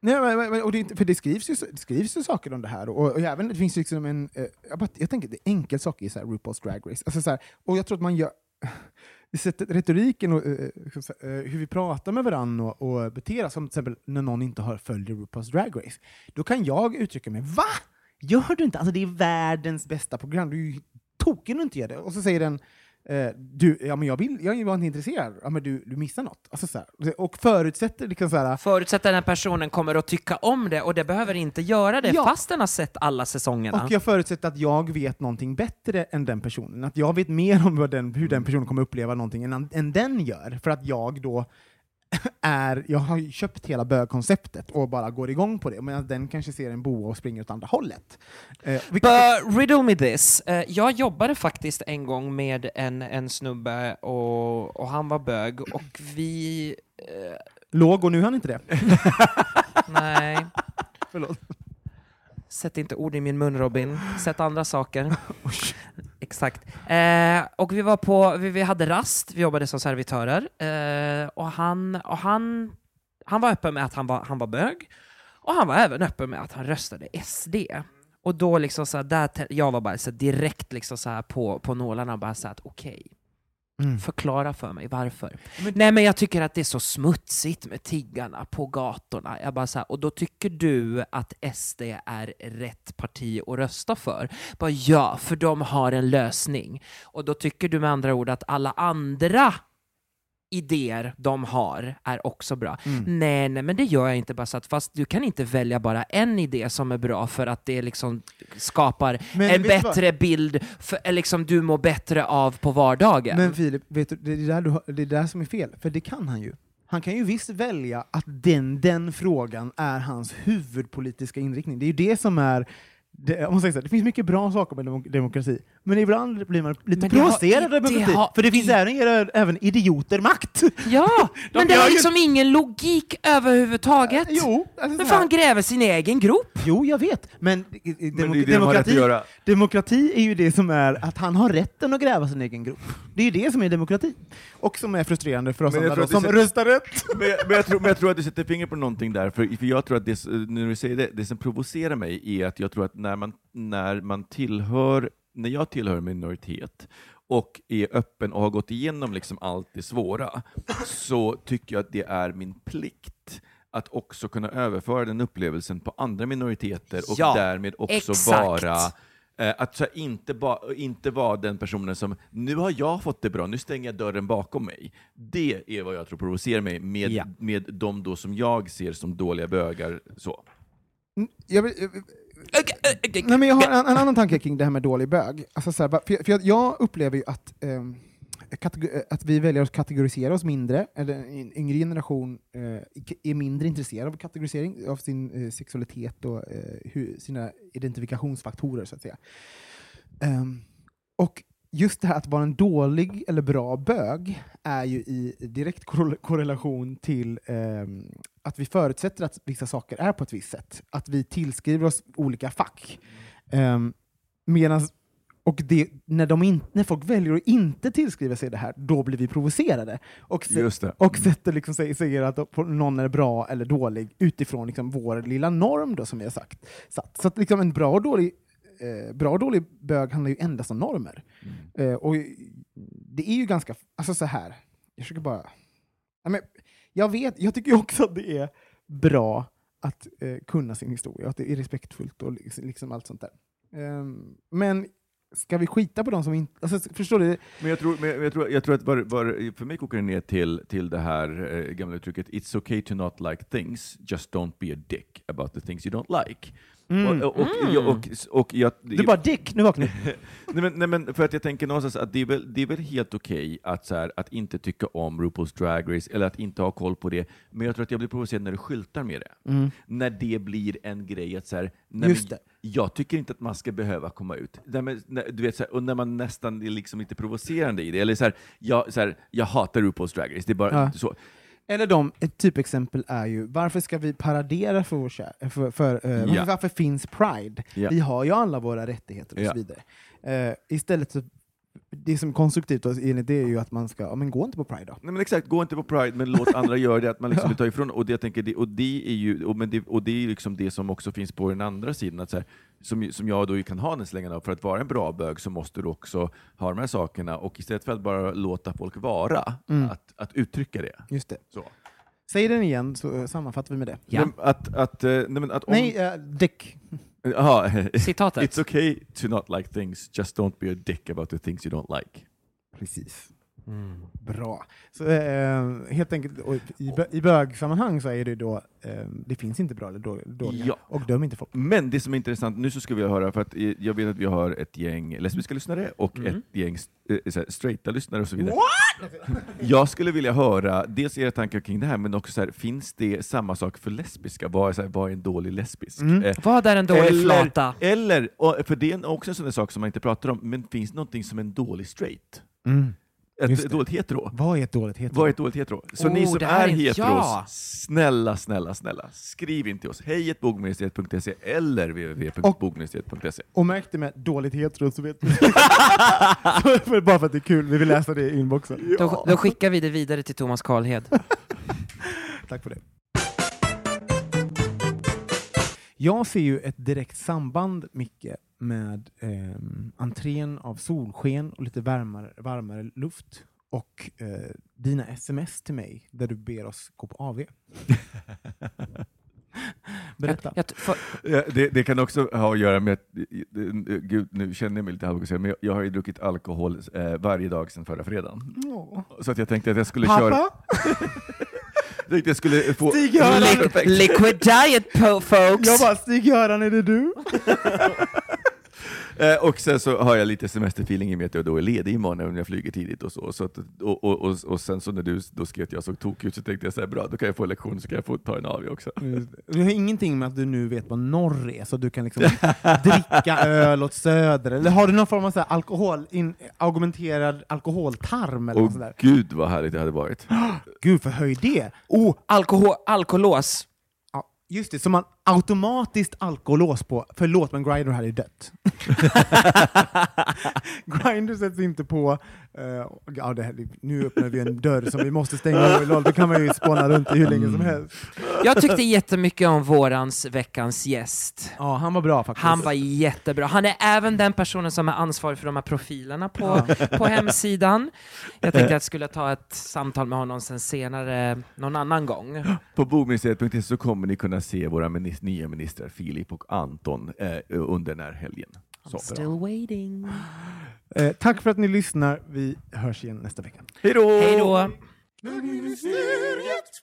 Nej, men- men, och det, för det skrivs, ju, det skrivs ju saker om det här, och, och även, det finns liksom en... Eh, jag, bara, jag tänker, det är enkel sak i så här, RuPaul's Drag Race. Alltså, så här, och jag tror att man gör... Sättet, retoriken och eh, eh, eh, hur vi pratar med varandra och, och beter oss, som till exempel när någon inte har följer RuPaul's Drag Race, då kan jag uttrycka mig VA? Gör du inte? Alltså det är världens bästa program, du är ju tokig om du inte gör det. Och så säger den eh, du, ja, men jag, vill, jag var inte intresserad. Ja, men du, du missar något. Alltså, så här, och förutsätter liksom så här, Förutsätter den här personen kommer att tycka om det, och det behöver inte göra det Ja. fast den har sett alla säsongerna. Och jag förutsätter att jag vet någonting bättre än den personen. Att jag vet mer om den, hur den personen kommer uppleva någonting än, än den gör. För att jag då är, jag har ju köpt hela bögkonceptet och bara går igång på det, medan den kanske ser en boa och springer åt andra hållet. Eh, But riddle me this. Eh, jag jobbade faktiskt en gång med en, en snubbe och, och han var bög och vi... Eh, Låg, och nu är han inte det. nej. Förlåt. Sätt inte ord i min mun Robin, sätt andra saker. Exakt. Eh, och vi var på, vi, vi hade rast, vi jobbade som servitörer, eh, och, han, och han, han var öppen med att han var, han var bög, och han var även öppen med att han röstade SD. Och då liksom så här, där, jag var bara så direkt liksom så på, på nålarna och bara så att okej, Mm. förklara för mig varför. Nej men jag tycker att det är så smutsigt med tiggarna på gatorna. Jag bara så här, och då tycker du att SD är rätt parti att rösta för? Bara, ja, för de har en lösning. Och då tycker du med andra ord att alla andra idéer de har är också bra. Mm. Nej, nej, men det gör jag inte. bara så att, Fast du kan inte välja bara en idé som är bra för att det liksom skapar Men en du vad? bättre bild, för, eller liksom du mår bättre av på vardagen. Men Filip, vet du, det, är där du, det är där som är fel, för det kan han ju. Han kan ju visst välja att den, den frågan är hans huvudpolitiska inriktning. Det är ju det som är det, om man säger så här, det finns mycket bra saker med demo- demokrati, men ibland blir man lite Men det har- provocerad av det demokrati. har- för det finns även, även idioter makt. Ja, men det har ju- liksom ingen logik överhuvudtaget. Jo, alltså men fan gräver sin egen grop. Jo, jag vet. Men, eh, Men demok- det det de har demokrati, göra. demokrati är ju det som är att han har rätten att gräva sin egen grop. Det är ju det som är demokrati. Och som är frustrerande för oss Men andra då, att som det röstar rätt. Men jag, men, jag tror, men jag tror att du sätter fingret på någonting där, för, för jag tror att det, när du säger det, det som provocerar mig är att jag tror att när man, när man tillhör, när jag tillhör minoritet och är öppen och har gått igenom liksom allt det svåra, så tycker jag att det är min plikt att också kunna överföra den upplevelsen på andra minoriteter och Ja, därmed också exakt. vara eh, att så inte, ba, inte vara den personen som nu har jag fått det bra, nu stänger jag dörren bakom mig. Det är vad jag tror provocerar mig med, Ja. med de då som jag ser som dåliga bögar. Så. Mm, Jag, vill- jag, Nej, men jag har en, en annan tanke kring det här med dålig bög. Alltså, så här, för, jag- för jag, jag upplever ju att, kategor- att vi väljer att kategorisera oss mindre, eller en yngre generation eh, är mindre intresserad av kategorisering av sin eh, sexualitet och eh, hur, sina identifikationsfaktorer, så att säga. Ehm, och just det här att vara en dålig eller bra bög är ju i direkt korrel- korrelation till ehm, att vi förutsätter att vissa saker är på ett visst sätt. Att vi tillskriver oss olika fack. Um, medans, och det, när, de in, när folk väljer att inte tillskriva sig det här, då blir vi provocerade. Och, se, och sätter liksom, säger, säger att någon är bra eller dålig utifrån liksom, vår lilla norm då, som vi har sagt. Satt. Så att liksom, en bra och dålig eh, bra och dålig bög handlar ju endast om normer. Eh, och det är ju ganska, alltså så här. jag försöker bara... Ja, men, jag vet, jag tycker också att det är bra att eh, kunna sin historia, att det är respektfullt och liksom, liksom allt sånt där. Um, men ska vi skita på de som inte... Alltså, förstår du? Men jag tror, men jag tror, jag tror att var, var, för mig kokar det ner till, till det här eh, gamla uttrycket It's okay to not like things, just don't be a dick about the things you don't like. Mm. Och, och, och, och, och jag, Du bara Dick, nu vaknar nej, men, nej, men för att jag tänker någonstans att det är väl, det är väl helt okej att, så här, att inte tycka om RuPaul's Drag Race, eller att inte ha koll på det, men jag tror att jag blir provocerad när du skyltar med det. Mm. När det blir en grej att så här, nej, Just det. jag tycker inte att man ska behöva komma ut. Men, när, du vet, så här, och när man nästan är liksom lite provocerande i det, eller så här, jag, så här, jag hatar RuPaul's Drag Race, det är bara Ja. så. Eller de, ett typexempel är ju, varför ska vi paradera för vår kär, för, för, eh, varför, Ja. varför finns Pride? Ja. Vi har ju alla våra rättigheter och Ja. så vidare. Eh, istället så, det som är konstruktivt då, enligt det är ju att man ska, ja, men gå inte på Pride då. Nej men exakt, gå inte på Pride, men låt andra göra det, att man liksom vill ta ifrån, och det, jag tänker, det, och det är ju, och, men det, och det är liksom det som också finns på den andra sidan, att så här, som, som jag då kan ha den slängan av, för att vara en bra bög så måste du också ha de här sakerna, och istället för att bara låta folk vara, Mm. att, att uttrycka det. Just det. Så. Säg den igen så eh, sammanfattar vi med det. Ja. Att, att, eh, nej, men att om, Nej, eh, Dick. Jaha, Citatet. It's okay to not like things, just don't be a dick about the things you don't like. Precis. Bra. Så, eh, helt enkelt, och i, i bögsammanhang så är det då, eh, det finns inte bra eller dåliga, dåliga Ja. och döm inte folk. Men det som är intressant, nu så ska vi höra, för att eh, jag vet att vi har ett gäng lesbiska lyssnare och ett gäng eh, straighta lyssnare och så vidare. Jag skulle vilja höra dels era tankar kring det här, men också så här, finns det samma sak för lesbiska? Vad är, så här, vad är en dålig lesbisk? Mm. Eh, Vad är en dålig flata? Eller, och, för det är också en sån där sak som man inte pratar om, men finns det någonting som en dålig straight? Just ett det. dåligt hetero? Vad är ett dåligt hetero? Vad är ett dåligt hetero? Så Oh, ni som är är- heteros, ja. snälla, snälla, snälla, skriv in till oss. Hej bogministeriet.se eller www.bogministeriet.se. Och märk det med dåligt hetero så vet du. För- Bara för att det är kul, vi vill läsa det i inboxen. Då, då skickar vi det vidare till Thomas Karlhed. Tack för det. Jag ser ju ett direkt samband, Micke, med eh, entrén av solsken och lite varmare, varmare luft och eh, dina sms till mig där du ber oss gå på AV. Berätta. Jag, jag, för, Ja, det, det kan också ha att göra med, att- gud nu känner jag mig lite halvvuxen, men jag, jag har ju druckit alkohol eh, varje dag sedan förra fredagen. Åh. Så att jag tänkte att jag skulle köra... Pappa? Tänkte jag skulle få... Stig-Göran! Li- liquid diet po- folks! Jag bara, Stig-Göran, är det du? Eh, och sen så har jag lite semesterfeeling i och med att jag då är ledig imorgon om jag flyger tidigt och så. så att, och, och, och, och sen så när du då skrev att jag såg tokig ut så tänkte jag så här, bra, då kan jag få lektion så kan jag få ta en AV också. Det har ingenting med att du nu vet vad norr är, så du kan liksom dricka öl åt söder, eller har du någon form av så här alkohol, in, argumenterad alkoholtarm eller sådär? gud vad härligt det hade varit. Gud, förhöj det! Oh, alkohol, alkolås. Ja, just det, som man automatiskt alkolås på, förlåt men Grindr hade ju dött. Grindr sätts inte på, eh, ja, det här, nu öppnar vi en dörr som vi måste stänga, LOL, då kan man ju spåna runt i hur länge som helst. Jag tyckte jättemycket om vårans veckans gäst. Ja, han var bra faktiskt. Han var jättebra. Han är även den personen som är ansvarig för de här profilerna på, på hemsidan. Jag tänkte att jag skulle ta ett samtal med honom sen senare, någon annan gång. På bomuseet.se så kommer ni kunna se våra minis- nya ministrar Filip och Anton eh, under den här helgen. Så. Still waiting. Eh, tack för att ni lyssnar. Vi hörs igen nästa vecka. Hej då! Hej då! Bögministeriet,